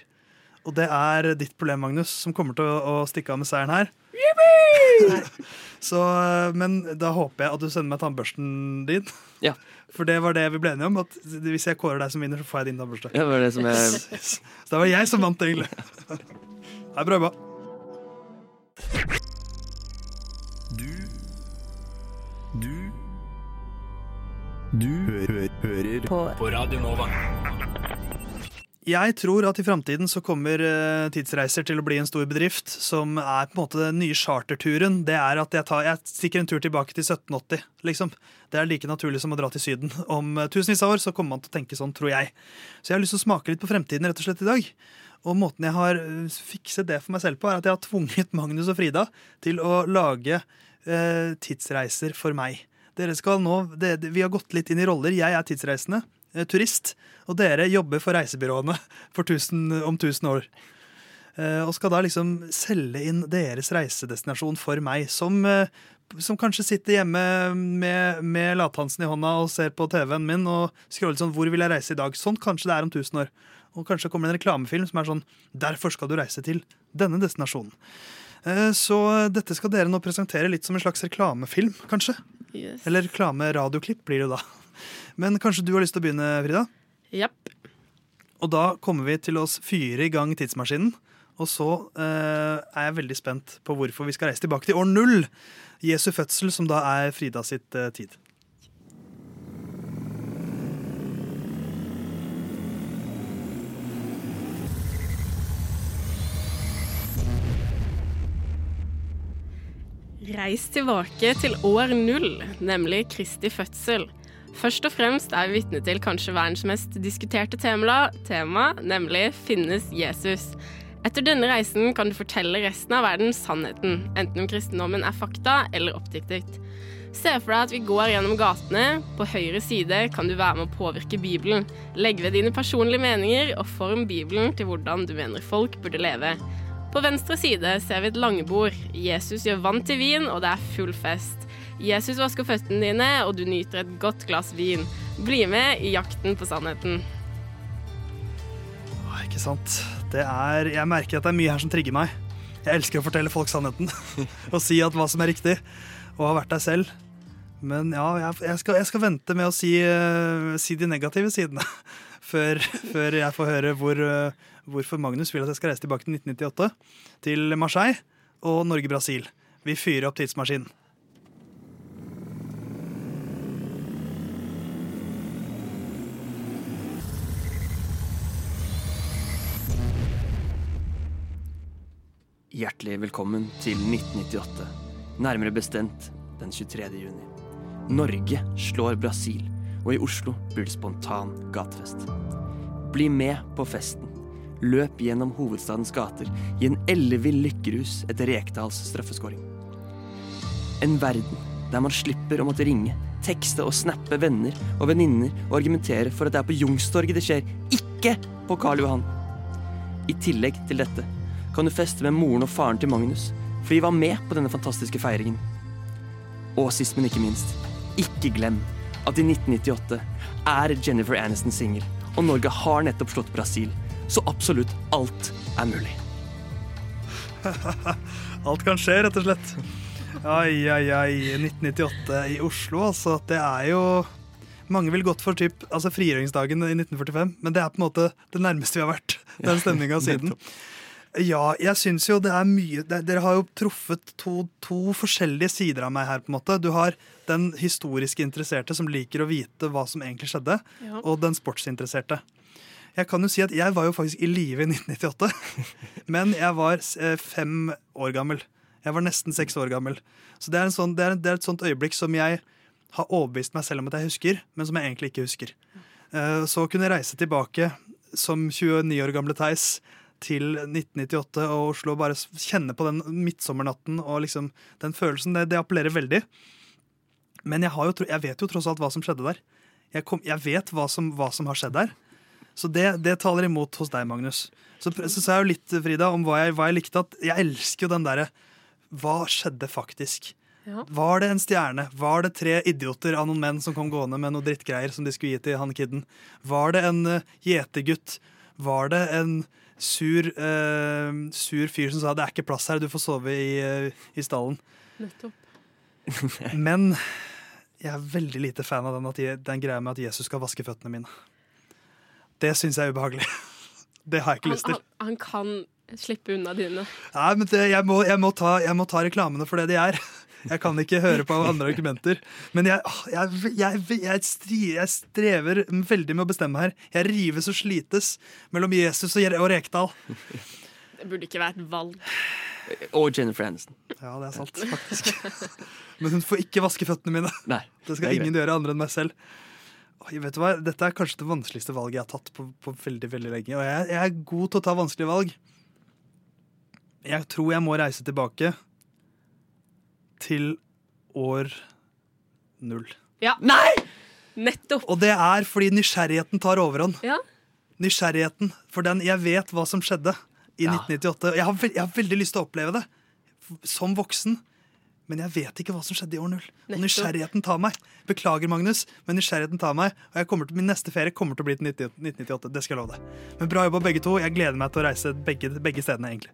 Og det er ditt problem, Magnus, som kommer til å, å stikke av med seieren her. Så, men da håper jeg at du sender meg tannbørsten din. Ja. For det var det vi ble enige om. At hvis jeg kårer deg som vinner, så får jeg din tannbørste. Ja, det var det som jeg Så det var jeg som vant, egentlig. Det prøver. Du Du Du hø hører på. på Radio Nova. Jeg tror at i framtiden så kommer eh, tidsreiser til å bli en stor bedrift som er på en måte den nye charterturen. Det er at jeg, tar, jeg stikker en tur tilbake til 1780, liksom. Det er like naturlig som å dra til Syden. Om eh, tusenvis av år så kommer man til å tenke sånn, tror jeg. Så jeg har lyst til å smake litt på fremtiden rett og slett i dag. Og måten jeg har eh, fikset det for meg selv på, er at jeg har tvunget Magnus og Frida til å lage eh, tidsreiser for meg. Dere skal nå, det, Vi har gått litt inn i roller. Jeg er tidsreisende, turist. Og dere jobber for reisebyråene for tusen, om 1000 år. Eh, og skal da liksom selge inn deres reisedestinasjon for meg, som, eh, som kanskje sitter hjemme med, med lathansen i hånda og ser på TV-en min og scroller sånn 'Hvor vil jeg reise i dag?' Sånn kanskje det er om 1000 år. Og kanskje kommer det en reklamefilm som er sånn 'Derfor skal du reise til denne destinasjonen'. Eh, Så dette skal dere nå presentere litt som en slags reklamefilm, kanskje? Yes. Eller reklame-radioklipp blir det da. Men kanskje du har lyst til å begynne, Frida? Japp. Og da kommer vi til å fyre i gang tidsmaskinen. Og så eh, er jeg veldig spent på hvorfor vi skal reise tilbake til år null. Jesu fødsel, som da er Frida sitt eh, tid. Reis tilbake til år null, nemlig Kristi fødsel. Først og fremst er vi vitne til kanskje verdens mest diskuterte tema, tema, nemlig 'Finnes Jesus'? Etter denne reisen kan du fortelle resten av verden sannheten, enten om kristendommen er fakta eller oppdiktet. Se for deg at vi går gjennom gatene. På høyre side kan du være med å påvirke Bibelen. Legg ved dine personlige meninger og form Bibelen til hvordan du mener folk burde leve. På venstre side ser vi et langbord. Jesus gjør vann til vin, og det er full fest. Jesus vasker føttene dine, og du nyter et godt glass vin. Bli med i jakten på sannheten. Åh, ikke sant? Det er, jeg merker at det er mye her som trigger meg. Jeg elsker å fortelle folk sannheten. og si at hva som er riktig. Og har vært der selv. Men ja, jeg, skal, jeg skal vente med å si, uh, si de negative sidene. Før, før jeg får høre hvor, uh, hvorfor Magnus vil at jeg skal reise tilbake til 1998. Til Marseille og Norge-Brasil. Vi fyrer opp tidsmaskinen. Hjertelig velkommen til 1998. Nærmere bestemt den 23. juni. Norge slår Brasil, og i Oslo blir det spontan gatefest. Bli med på festen. Løp gjennom hovedstadens gater i en ellevill lykkerus etter Rekdals straffeskåring. En verden der man slipper å måtte ringe, tekste og snappe venner og venninner og argumentere for at det er på Youngstorget det skjer, ikke på Karl Johan. I tillegg til dette kan du feste med moren og faren til Magnus, for de var med på denne fantastiske feiringen. Og sist, men ikke minst, ikke glem at i 1998 er Jennifer Aniston singel, og Norge har nettopp slått Brasil, så absolutt alt er mulig. Alt kan skje, rett og slett. Ai, ai, ai. 1998 i Oslo, altså. Det er jo Mange vil gått for typ, altså frigjøringsdagen i 1945, men det er på en måte det nærmeste vi har vært den stemninga siden. Ja, jeg syns jo det er mye Dere har jo truffet to, to forskjellige sider av meg her. på en måte. Du har den historisk interesserte som liker å vite hva som egentlig skjedde, Ja. og den sportsinteresserte. Jeg kan jo si at jeg var jo faktisk i live i 1998, men jeg var eh, fem år gammel. Jeg var nesten seks år gammel. Så det er, en sånn, det, er, det er et sånt øyeblikk som jeg har overbevist meg selv om at jeg husker, men som jeg egentlig ikke husker. Eh, Så å kunne reise tilbake som 29 år gamle Theis til 1998 og Oslo og bare kjenne på den midtsommernatten og liksom den følelsen, det, det appellerer veldig. Men jeg, har jo, jeg vet jo tross alt hva som skjedde der. Jeg, kom, jeg vet hva som, hva som har skjedd der. Så det, det taler imot hos deg, Magnus. Så, så sa jeg jo litt, Frida, om hva jeg, hva jeg likte. At jeg elsker jo den derre Hva skjedde faktisk? Ja. Var det en stjerne? Var det tre idioter av noen menn som kom gående med noe drittgreier som de skulle gi til han kidden? Var det en uh, gjetergutt? Var det en sur, uh, sur fyr som sa 'det er ikke plass her, du får sove i, uh, i stallen'? Nettopp. Men jeg er veldig lite fan av den, at, den greia med at Jesus skal vaske føttene mine. Det syns jeg er ubehagelig. Det har jeg ikke Han, lyst til. han, han kan slippe unna dine. Nei, men det, jeg, må, jeg, må ta, jeg må ta reklamene for det de er. Jeg kan ikke høre på andre argumenter. Men jeg, jeg, jeg, jeg, stri, jeg strever veldig med å bestemme her. Jeg rives og slites mellom Jesus og, Rekdal. Det burde ikke være et valg. Og Jennifer Aniston. Ja, det er sant, faktisk. Men hun får ikke vaske føttene mine. Nei, Det skal det ingen greit. gjøre andre enn meg selv. Oi, vet du hva? Dette er kanskje det vanskeligste valget jeg har tatt på, på veldig veldig lenge. Og jeg, jeg er god til å ta vanskelige valg. Jeg tror jeg må reise tilbake til år null. Ja. Nei! Nettopp. Og det er fordi nysgjerrigheten tar overhånd. Ja. Nysgjerrigheten. For den, jeg vet hva som skjedde i 1998. Jeg har, veld, jeg har veldig lyst til å oppleve det som voksen. Men jeg vet ikke hva som skjedde i år null. Og nysgjerrigheten tar meg. Beklager, Magnus, men nysgjerrigheten tar meg. Og jeg til, min neste ferie kommer til å bli til 1998. Det skal jeg love deg. Men bra jobba, begge to. Jeg gleder meg til å reise begge, begge stedene, egentlig.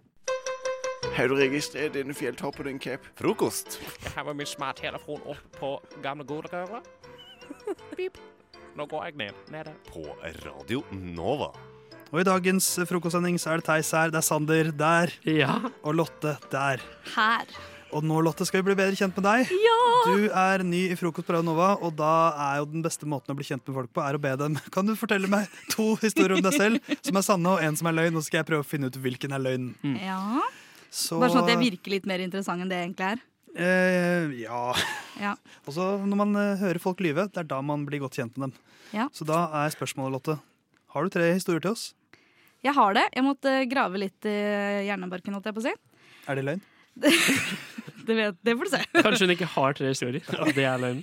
Har du registrert denne fjelltoppen din, Cap? Frokost. Jeg har med min smarttelefon opp på gamle godrøret. Pip. Nå går jeg ned. Nede. På Radio Nova. Og i dagens frokostsending så er det Theis her, det er Sander der, Ja. og Lotte der. Her. Og nå, Lotte, skal vi bli bedre kjent med deg. Ja! Du er ny i Frokost på Radio Nova, og da er jo den beste måten å bli kjent med folk på, er å be dem Kan du fortelle meg to historier om deg selv som er sanne, og en som er løgn, og så skal jeg prøve å finne ut hvilken er løgn. Ja. Så Bare sånn at jeg virker litt mer interessant enn det jeg egentlig er. eh, Ja. Ja. Og så når man eh, hører folk lyve, det er da man blir godt kjent med dem. Ja. Så da er spørsmålet, Lotte, har du tre historier til oss? Jeg har det. Jeg måtte grave litt i hjernebarken, holdt jeg på å si. Er det løgn? Det, vet, det får du se. Kanskje hun ikke har tre historier. og det er løgn.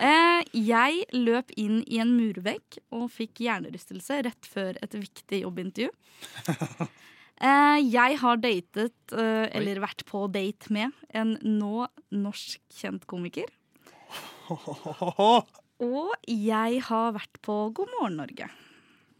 Eh, jeg løp inn i en murvegg og fikk hjernerystelse rett før et viktig jobbintervju. Eh, jeg har datet, eh, eller vært på date med, en nå norsk kjent komiker. Og jeg har vært på God morgen Norge.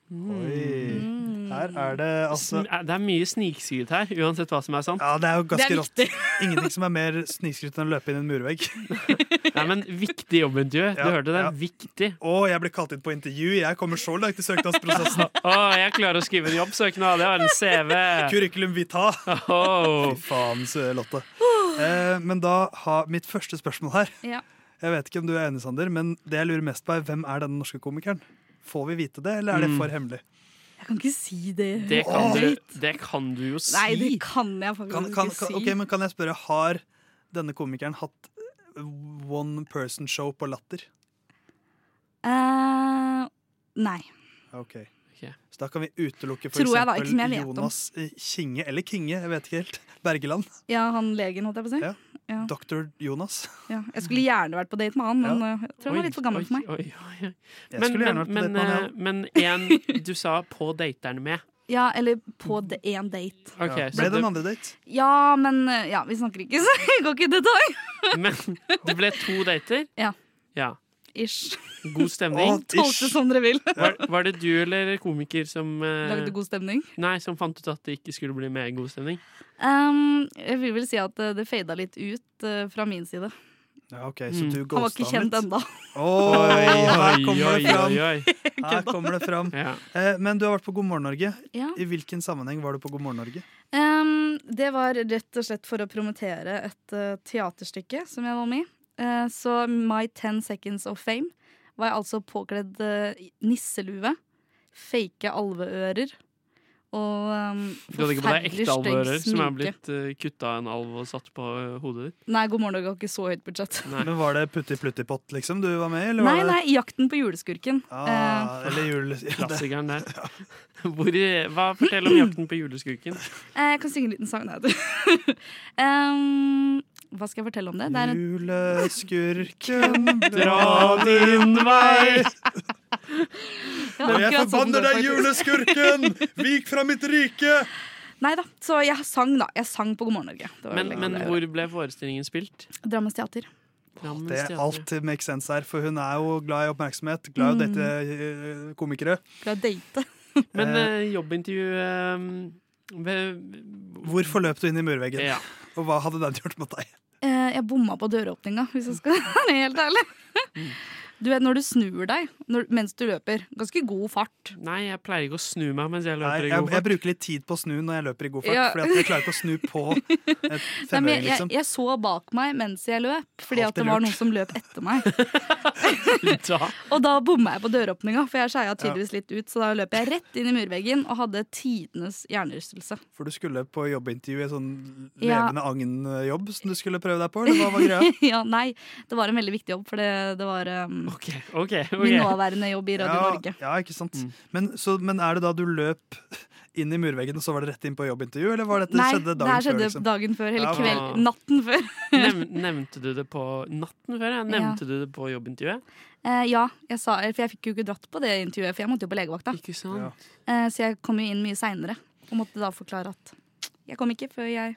Oi. Her er det altså Det er mye snikskryt her, uansett hva som er sant. Ja, det er jo ganske er rått. Ingenting som er mer snikskryt enn å løpe inn i en murvegg. Nei, men viktig jobbintervju. Du Ja, hørte det? ja. Viktig. Å, jeg ble kalt inn på intervju. Jeg kommer så langt i søknadsprosessen. Å, jeg klarer å skrive en jobbsøknad. Jeg har en CV. Curriculum vita. Oh. Fy faen, så Lotte. Eh, men da har mitt første spørsmål her Ja. Jeg vet ikke om du er enig, Sander, men det jeg lurer mest på er hvem er denne norske komikeren? Får vi vite det, eller er det Mm. for hemmelig? Jeg kan ikke si det. Det kan, du, det kan du jo si. Nei, det kan jeg faktisk Kan, kan, ikke si. ok, men kan jeg spørre, har denne komikeren hatt one person show på Latter? Uh, nei. Ok. Så da kan vi utelukke for Tror da, eksempel vet. Jonas eh, Kinge, eller Kinge, jeg vet ikke helt. Bergeland. Ja, han legen, holdt jeg på å si. Ja. Ja. Dr. Jonas. Ja. Jeg skulle gjerne vært på date med han, men ja. jeg tror han var litt for gammel for meg. Oi, oi, oi. Men, men, date med han, men, eh, en du sa på dateren med. Ja, eller på én date. Okay, Ja. Ble det en andre date? Ja, men eh, ja, vi snakker ikke, så jeg går ikke i detalj. Men det ble to dater? Ja. Ja. Ish. God stemning? Tolk det som dere vil. Var, var det du eller komiker som eh, Lagde god stemning? Nei, som fant ut at det ikke skulle bli mer god stemning? Um, jeg vil vel si at eh, det fada litt ut uh, fra min side. Ja, ok, så Mm. du Han var ikke kjent ennå. Oi, her kommer det fram. Her kommer det fram. Ja. Eh, Men du har vært på God morgen Norge. Ja. I hvilken sammenheng var du på God morgen Norge? Um, det var rett og slett for å promotere et uh, teaterstykke som jeg var med i. Eh, så My Ten Seconds of Fame var jeg altså påkledd uh, nisselue, fake alveører og um, Du hadde ikke på deg ekte alveører som er blitt uh, kutta av en alv og satt på eh, hodet ditt? Nei, God morgen Norge har ikke så høyt budsjett. Men Var det Putti Plutti Pott liksom du var med i? Nei, nei, Jakten på juleskurken. Ah, uh, eller jul... Klassikeren der. Hvor, hva Fortell om jakten på juleskurken. eh, jeg kan synge en liten sang. Nei, du. um, hva skal jeg fortelle om det? Det er en Juleskurken, Dra din vei! Ja, jeg sånn forbanner deg, juleskurken! Vik fra mitt rike! Nei da, så jeg sang da. Jeg sang på God morgen Norge. Men, men hvor ble forestillingen spilt? Drammens teater. Det er Alt makes sense her, for hun er jo glad i oppmerksomhet. Glad i å date eh, komikere. Glad i date. Men Eh. eh, jobbintervju eh, ved- Hvorfor løp du inn i murveggen? Ja. Og hva hadde den gjort mot deg? Eh, jeg bomma på døråpninga, hvis jeg skal være helt ærlig. Du vet når du snur deg når, mens du løper. Ganske god fart. Nei, jeg pleier ikke å snu meg mens jeg Nei, løper i god god jeg fart. bruker litt tid på å snu når jeg løper i god fart. Ja. Fordi jeg klarer ikke å snu på et Nei, men femøring, jeg, liksom. jeg så bak meg mens jeg løp, fordi at det var noen som løp etter meg. Da. Og da bomma jeg på døråpninga, for jeg skeia tydeligvis litt ut. Så da løp jeg rett inn i murveggen og hadde tidenes hjernerystelse. For du skulle på jobbintervju i en sånn Ja. levende agn-jobb som du skulle prøve deg på? Eller hva var greia? ja, nei, det var en veldig viktig jobb, for det, det var um, OK. okay, okay. min nåværende jobb i Radio ja, Norge. Ja, ikke sant. Men, så, men er det da du løp inn i murveggen, og så var det rett inn på jobbintervju? Eller var dette Nei, skjedde det dagen her skjedde før? Liksom? dagen før. Eller Ja, kveld, natten før. Nev, nevnte du det på natten før? Ja? Nevnte du det på jobbintervjuet? Eh, ja, jeg sa, for jeg fikk jo ikke dratt på det intervjuet, for jeg måtte jo på legevakta. Ikke sant? Eh, så jeg kom jo inn mye seinere og måtte da forklare at jeg kom ikke før jeg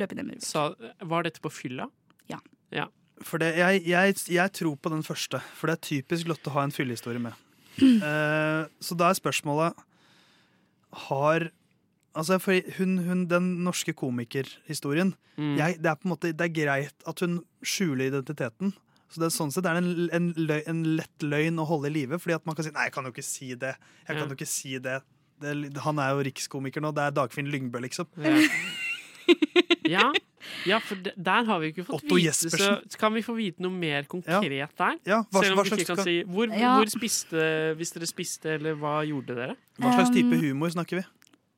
løp inn i murveggen. Så var dette på fylla? Ja. ja. For det, jeg, jeg, jeg tror på den første, for det er typisk Lotte å ha en fyllehistorie med. Uh, så da er spørsmålet Har Altså, for hun, hun, Den norske komikerhistorien Mm. jeg, Det er på en måte Det er greit at hun skjuler identiteten. Så det er sånn sett er det en, en, løg, en lett løgn å holde i live. Fordi at man kan si Nei, jeg kan jo ikke si det. Jeg kan jo ikke si det. det han er jo rikskomiker nå. Det er Dagfinn Lyngbø, liksom. Ja. Ja, for de- der har vi ikke fått Otto vite Jespersen. Så kan vi få vite noe mer konkret der? Ja, hva- Selv om hva vi ikke kan skal- si hvor, Ja. hvor spiste Hvis dere spiste, eller hva gjorde dere? Hva slags type Um, humor snakker vi?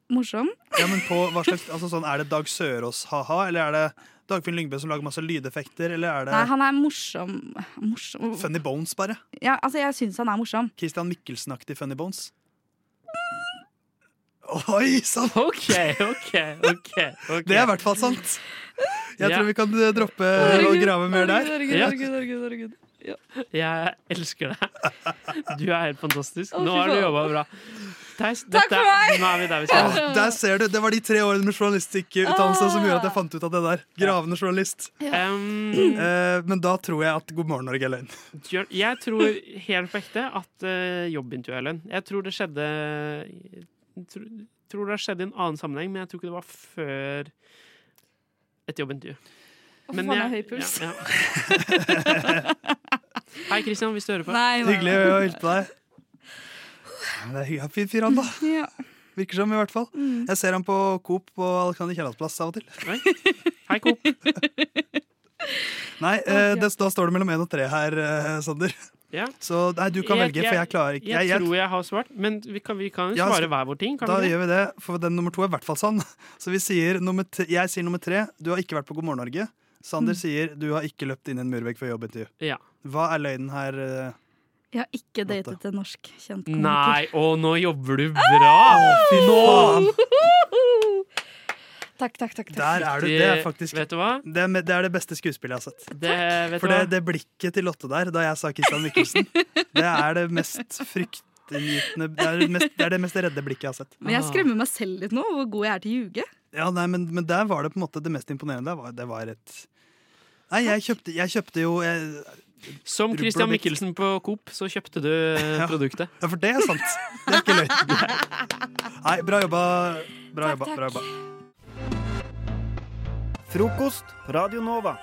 Morsom. Ja, men på hva slags, altså sånn, Er det Dag Sørås ha-ha, eller er det Dagfinn Lyngbø som lager masse lydeffekter, eller er det Nei, han er morsom. morsom. Funny Bones, bare? Ja, altså, jeg syns han er morsom. Christian Mikkelsen-aktig Funny Bones? Oi sann! OK, OK. ok. Det er i hvert fall sant. Jeg Ja. tror vi kan eh, droppe å grave mer der. Herregud, herregud, herregud, herregud. Ja. Jeg elsker deg. Du er helt fantastisk. Nå har du jobba bra. Theis, Takk dette- for meg! Nå er vi der vi skal. Ah, der ser du, Det var de tre årene med journalistikkutdannelse som gjorde at jeg fant ut av det der. Gravende journalist. Um, uh, men da tror jeg at God morgen Norge er løgn. Jeg tror helt på ekte at uh, jobbintervjuet er løgn. Jeg tror det skjedde tror, tror det har skjedd i en annen sammenheng, men jeg tror ikke det var før et jobbintervju. Å, for faen, jeg høy puls. Ja, ja. Hei, Kristian, hvis du hører på. Nei, nei, Hyggelig å hilse på deg. Det er hyggelig fin fyr, han, da. Ja. Virker som, i hvert fall. Mm. Jeg ser ham på Coop på Alexander Kiellands plass av og til. Nei. Hei, Coop. Nei, eh, det, da står det mellom én og tre her, eh, Sander. Ja. Så nei, du kan velge, for jeg klarer ikke. Jeg, Jeg- jeg- tror jeg har svart, men vi kan, vi kan Ja, svare så- hver vår ting. Kan Da vi gjør vi det, for den nummer to er i hvert fall sann. Så vi sier nummer tre, jeg sier nummer tre. Du har ikke vært på God morgen Norge. Sander sier du har ikke løpt inn i en murvegg før jobbintervju. Ja. Hva er løgnen her? eh? Jeg har ikke datet en norsk kjent komiker. Nei, å, nå jobber du bra! fy faen. Takk, takk, takk. takk. Der er du. Det er faktisk Vet du hva? Det er, det er det beste skuespillet jeg har sett. Det, vet For du det, hva? det blikket til Lotte der, da jeg sa Christian Michelsen, det er det mest fryktinngytende det, er det, mest, det er det mest redde blikket jeg har sett. Men jeg skremmer meg selv litt nå, hvor god jeg er til å ljuge. Ja, nei, men, men der var det på en måte det mest imponerende. Det var, det var et Nei, jeg kjøpte, jeg kjøpte jo jeg, Som Christian blikk. Michelsen på Coop, så kjøpte du eh, Ja. produktet. Ja, for det er sant. Det er ikke løgn. Nei, bra jobba. Bra jobba. Bra jobba. Frokost på Radio Nova.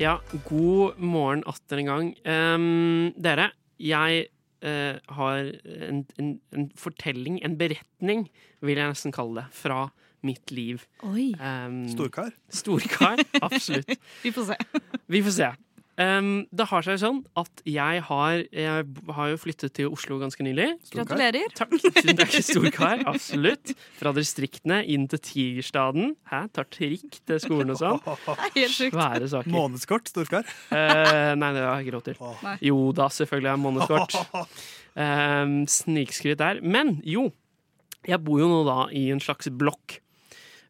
Ja, god morgen atter en gang. Um, dere, jeg uh, har en, en, en fortelling, en beretning, vil jeg nesten kalle det, fra mitt liv. Oi. Um, Storkar? Storkar, absolutt. Vi får se. Vi får se. Em, det har seg sånn at jeg har, jeg har jo flyttet til Oslo ganske nylig. Gratulerer. Takk. Tusen takk, storkar. Absolutt. Fra distriktene inn til Tigerstaden. Hæ? Tar trikk til skolen og sånn. Svære saker. Månedskort, storkar? Uh, nei, det har jeg ikke råd til. Nei. Jo da, selvfølgelig har jeg månedskort. Um, Snikskryt der. Men jo, jeg bor jo nå da i en slags blokk.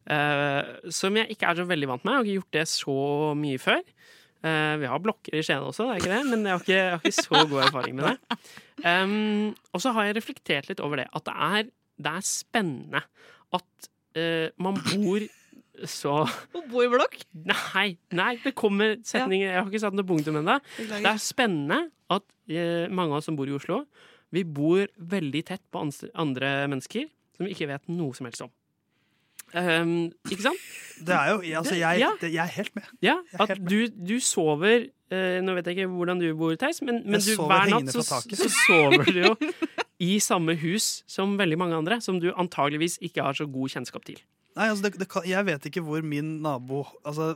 Uh, som jeg ikke er så veldig vant med. Jeg har ikke gjort det så mye før. Eh, vi har blokker i Skien også, det er ikke det, men jeg har ikke, jeg har ikke så god erfaring med det. Um, og så har jeg reflektert litt over det, at det er, det er spennende at uh, man bor så Å bo i blokk? Nei, nei, det kommer setninger. Jeg har ikke satt noe punktum ennå. Det er spennende at uh, mange av oss som bor i Oslo, vi bor veldig tett på andre mennesker som vi ikke vet noe som helst om. Ehm, ikke sant? Det er jo Altså, jeg, Ja. det, jeg er helt med. Ja, at du, du sover uh, Nå vet jeg ikke hvordan du bor, Theis, men, men du, hver natt så, så sover du jo i samme hus som veldig mange andre, som du antageligvis ikke har så god kjennskap til. Nei, altså, det, det kan, jeg vet ikke hvor min nabo Altså,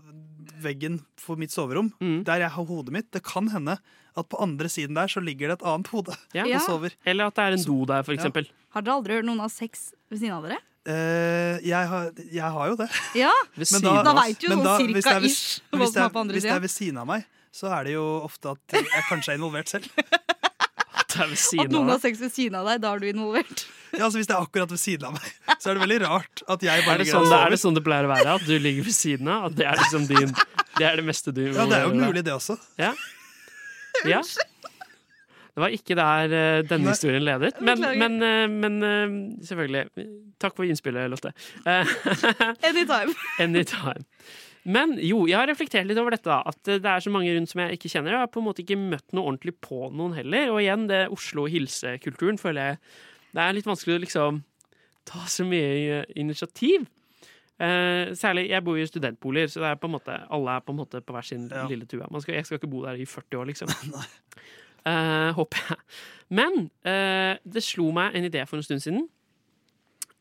veggen for mitt soverom, Mm. der jeg har hodet mitt Det kan hende at på andre siden der så ligger det et annet hode Ja. og sover. Eller at det er en do der, for Ja. eksempel. Har dere aldri hørt noen ha sex ved siden av dere? Eh, jeg, har, jeg har jo det. Ja, Men da, da veit du jo sånn da, hvis det cirka er ved- ish hva hvis som er det på andre Hvis det er ved siden av meg, så er det jo ofte at jeg kanskje er involvert selv. Det er ved At noen har sex ved siden av deg, da er du involvert. Ja, altså Hvis det er akkurat ved siden av meg, så er det veldig rart at jeg bare Er det, sånn, det, er det sånn det pleier å være? At du ligger ved siden av? At det er liksom din Det er det meste du Ja, det er jo mulig, det også. Ja. ja. Det var ikke der eh, denne historien ledet. Men, men, eh, men eh, selvfølgelig. Takk for innspillet, Lotte. Anytime. Anytime. Men jo, jeg har reflektert litt over dette. At det er så mange rundt som jeg ikke kjenner. Jeg har på en måte ikke møtt noe ordentlig på noen heller. Og igjen, det Oslo-hilsekulturen føler jeg Det er litt vanskelig å liksom ta så mye initiativ. Eh, særlig, Jeg bor i studentboliger, så er måte, alle er på en måte på hver sin Ja. lille tue. Skal, jeg skal ikke bo der i 40 år, liksom. Eh, håper jeg. Men uh, det slo meg en idé for en stund siden.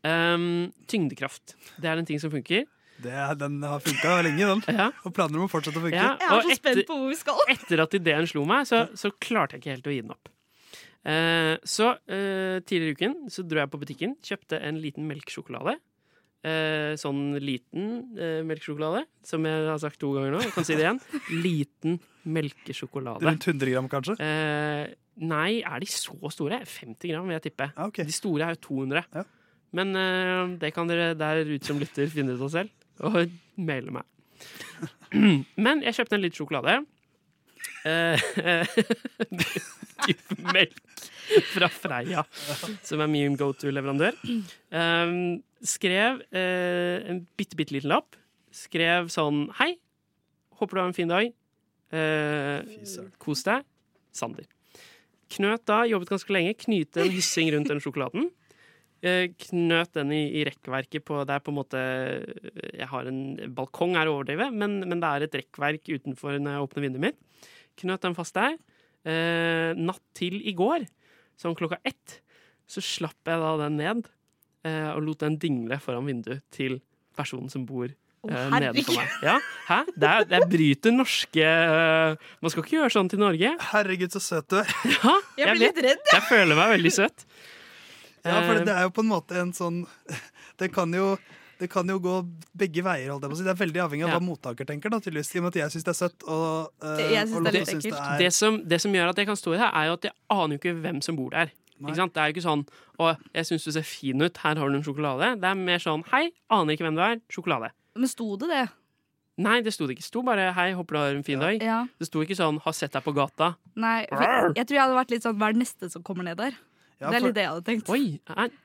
Um, tyngdekraft. Det er en ting som funker. Det, den har funka lenge, den. Ja. Og planer om å fortsette å funke. Ja, Jeg er så spent på hvor vi skal. Etter at ideen slo meg, så, så klarte jeg ikke helt å gi den opp. Uh, så eh, tidligere i uken så dro jeg på butikken, kjøpte en liten melkesjokolade. Eh, sånn liten eh, melkesjokolade, som jeg har sagt to ganger nå. Jeg kan si det igjen. Liten melkesjokolade. Rundt 100 gram, kanskje? Eh, nei, er de så store? 50 gram, vil jeg tippe. Ah, okay. De store er jo 200. Ja. Men eh, det kan dere der ute som lytter finne ut av selv, og maile meg. Men jeg kjøpte en liten sjokolade. Eh, type melk fra Freia, som er min go to-leverandør. Um, skrev uh, en bitte, bitte liten lapp. Skrev sånn Hei, håper du har en fin dag. Uh, kos deg. Sander. Knøt da, jobbet ganske lenge, knyte en hyssing rundt den sjokoladen. Eh, knøt den i, i rekkverket på Det er på en måte Jeg har en balkong her å overdrive, men, men det er et rekkverk utenfor når jeg åpner vinduet mitt. Knøt den fast der. Eh, natt til i går, sånn klokka ett, så slapp jeg da den ned eh, og lot den dingle foran vinduet til personen som bor eh, nede for meg. Ja, hæ? Det, er, det bryter norske uh, Man skal ikke gjøre sånn til Norge. Herregud, så søt du er. Ja, Jeg blir litt redd. Jeg føler meg veldig søt. Ja, for Eh, det, det er jo på en måte en sånn Det kan jo det kan jo gå begge veier. holdt jeg på å si. Det er veldig avhengig av Ja. hva mottaker tenker. da, tydeligvis. I og med at jeg syns det er søtt, og, eh, Jeg synes og det er syns det er det, som, det som gjør at jeg kan stå i det, her, er jo at jeg aner jo ikke hvem som bor der. Nei. Ikke sant? Det er jo ikke sånn 'Å, jeg syns du ser fin ut. Her har du en sjokolade.' Det er mer sånn 'Hei, aner ikke hvem du er. Sjokolade'. Men sto det det? Nei, det sto det ikke. Det sto bare 'Hei, håper du har en fin dag'. Ja. Det sto ikke sånn 'Har sett deg på gata'. Nei, for jeg tror jeg hadde vært litt sånn Hva er det neste som kommer ned der? Ja, det er for- litt det jeg hadde tenkt. Oi,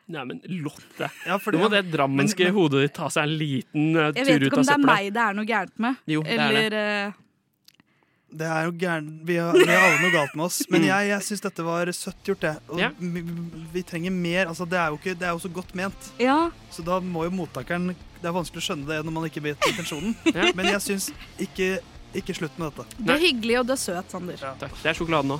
nei, men Lotte. Ja, for Nå må det- det drammenske men- hodet ditt ta seg en liten uh, Jeg vet ikke om det er meg det er noe gærent med. Jo, det er Eller det. eh, Det er jo gæren Vi har, vi har alle noe galt med oss. Men Mm. jeg, jeg syns dette var søtt gjort, det. Og Ja. vi, vi trenger mer. altså Det er jo ikke, det er jo så godt ment. Ja. Så da må jo mottakeren Det er vanskelig å skjønne det når man ikke vet intensjonen. Ja. Men jeg syns ikke, ikke slutt med dette. Det er hyggelig, og du er søt, Sander. Takk. Det er sjokoladen nå.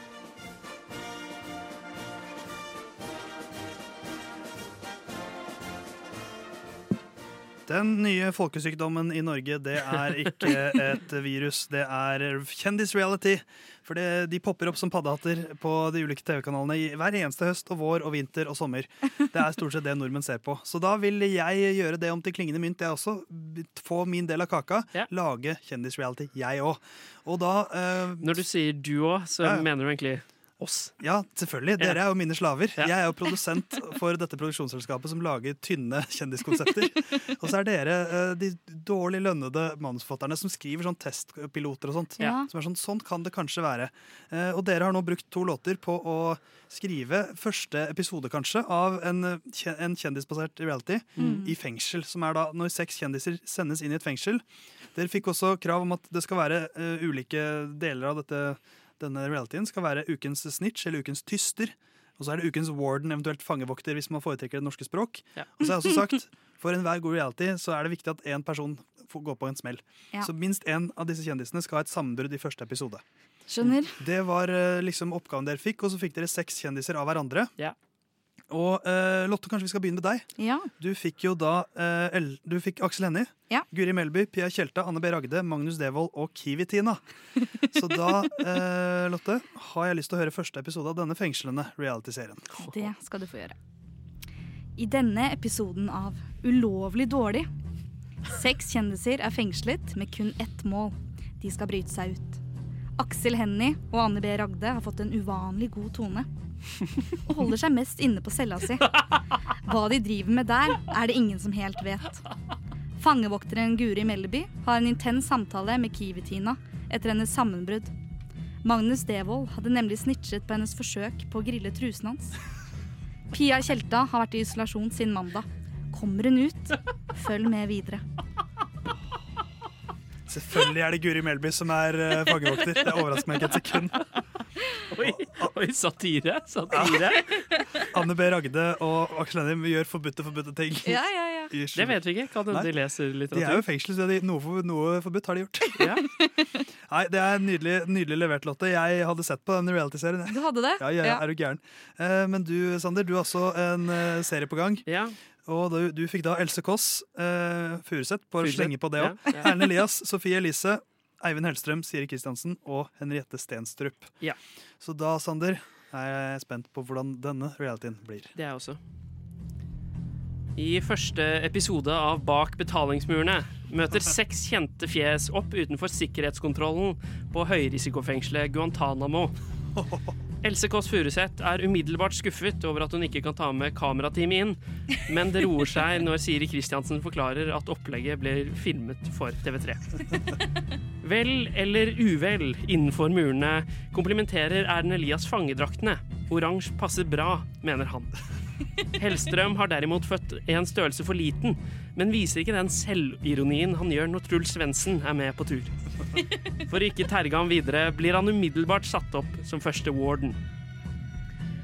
Den nye folkesykdommen i Norge, det er ikke et virus, det er kjendisreality. For det, de popper opp som paddehatter på de ulike TV-kanalene i hver eneste høst og vår og vinter og sommer. Det er stort sett det nordmenn ser på. Så da vil jeg gjøre det om til klingende mynt, jeg også. Få min del av kaka. Lage kjendisreality, jeg òg. Og da eh, Når du sier du òg, så Ja, ja. mener du egentlig oss. Ja, selvfølgelig. Dere er jo mine slaver. Jeg er jo produsent for dette produksjonsselskapet som lager tynne kjendiskonsepter. Og så er dere eh, de dårlig lønnede manusforfatterne som skriver sånn testpiloter og sånt. Ja. Som er sånn, sånn kan det kanskje være. Eh, Og dere har nå brukt to låter på å skrive første episode, kanskje, av en, en kjendisbasert reality Mm. i fengsel. Som er da når seks kjendiser sendes inn i et fengsel. Dere fikk også krav om at det skal være eh, ulike deler av dette denne realityen skal være ukens snitch eller ukens tyster. Og så er det ukens warden, eventuelt fangevokter, hvis man foretrekker det norske språk. Ja. Og så har jeg også sagt, for enhver god reality så er det viktig at én person får gå på en smell. Ja. Så minst én av disse kjendisene skal ha et sammenbrudd i første episode. Skjønner. Det var eh, liksom oppgaven dere fikk, og så fikk dere seks kjendiser av hverandre. Ja. Og eh, Lotte, kanskje vi skal begynne med deg? Ja. Du fikk jo da eh, El- Du fikk Aksel Hennie, Ja. Guri Melby, Pia Tjelta, Anne B. Ragde, Magnus Devold og Kiwi-Tina. Så da, eh, Lotte, har jeg lyst til å høre første episode av denne fengslende reality-serien. Det skal du få gjøre. I denne episoden av Ulovlig dårlig Seks kjendiser er fengslet med kun ett mål. De skal bryte seg ut. Aksel Hennie og Anne B. Ragde har fått en uvanlig god tone. Og holder seg mest inne på cella si. Hva de driver med der, er det ingen som helt vet. Fangevokteren Guri Melleby har en intens samtale med Kiwi-Tina etter hennes sammenbrudd. Magnus Devold hadde nemlig snitchet på hennes forsøk på å grille trusen hans. Pia Tjelta har vært i isolasjon siden mandag. Kommer hun ut? Følg med videre. Selvfølgelig er det Guri Melby som er uh, fangevokter. Det overrasker meg ikke et sekund. Oi, oi satire. Satire. Anne B. Ragde og Aksel Hennie gjør forbudte forbudte ting. Ja, ja, ja. Det vet vi ikke. Kan hende de leser litteratur. De er jo i fengsel, så de, noe, for, noe forbudt har de gjort. Nei, Det er nydelig, nydelig levert, Lotte. Jeg hadde sett på den reality-serien. Du hadde det? Ja, ja, ja, er du gæren. Eh, men du, Sander, du har også en eh, serie på gang. Ja. Og du, du fikk da Else Kåss uh, Furuseth bare slenge på det òg. ja, ja. Erlend Elias, Sofie Elise, Eivind Hellstrøm, Siri Kristiansen og Henriette Stenstrup. Ja. Så da, Sander, er jeg spent på hvordan denne realityen blir. Det er jeg også. I første episode av Bak betalingsmurene møter seks kjente fjes opp utenfor sikkerhetskontrollen på høyrisikofengselet Guantánamo. Else Kåss Furuseth er umiddelbart skuffet over at hun ikke kan ta med kamerateamet inn, men det roer seg når Siri Kristiansen forklarer at opplegget blir filmet for TV3. Vel eller uvel innenfor murene komplementerer Erlend Elias fangedraktene. Oransje passer bra, mener han. Hellstrøm har derimot født en størrelse for liten, men viser ikke den selvironien han gjør når Truls Svendsen er med på tur. For å ikke terge ham videre blir han umiddelbart satt opp som første warden.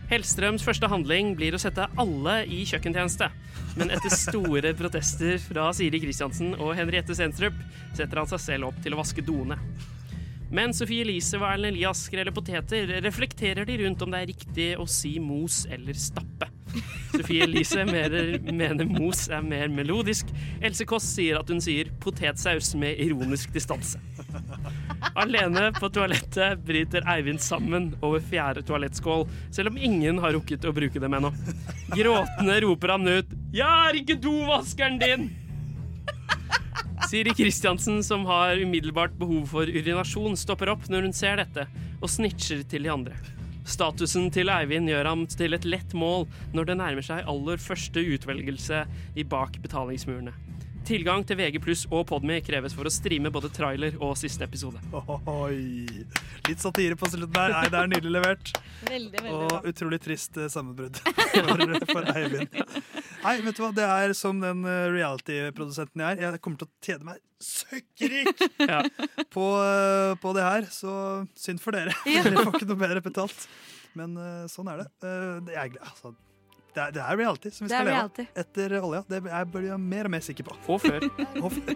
Hellstrøms første handling blir å sette alle i kjøkkentjeneste, men etter store protester fra Siri Kristiansen og Henriette Sentrup setter han seg selv opp til å vaske doene. Men Sofie Elise og Erlend Elias skreller poteter, reflekterer de rundt om det er riktig å si mos eller stappe. Sofie Elise mener, mos er mer melodisk. Else Kåss sier at hun sier potetsaus med ironisk distanse. Alene på toalettet bryter Eivind sammen over fjerde toalettskål, selv om ingen har rukket å bruke dem ennå. Gråtende roper han ut 'Jeg er ikke dovaskeren din!' Siri Kristiansen, som har umiddelbart behov for urinasjon, stopper opp når hun ser dette, og snitcher til de andre. Statusen til Eivind gjør ham til et lett mål når det nærmer seg aller første utvelgelse i bak betalingsmurene. Tilgang til VG pluss og Podme kreves for å streame både trailer og siste episode. Oi. Litt satire på slutten der. Nei, det er nydelig levert. Veldig, veldig Og bra. utrolig trist eh, sammenbrudd for, for Eivind. Nei, vet du hva, det er som den eh, reality-produsenten jeg er. Jeg kommer til å tjene meg søkkrik på, eh, på det her, så synd for dere. Ja. Dere får ikke noe bedre betalt. Men sånn er det. Eh, det, er, altså, det, er, det er reality som vi skal leve av etter olja. Det er jeg blir jeg mer og mer sikker på. Og før. Og før.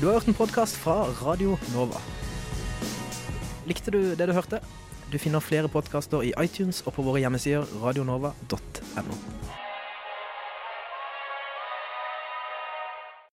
Du har hørt en podkast fra Radio Nova. Likte du det du hørte? Du finner flere podkaster i iTunes og på våre hjemmesider radionova.no.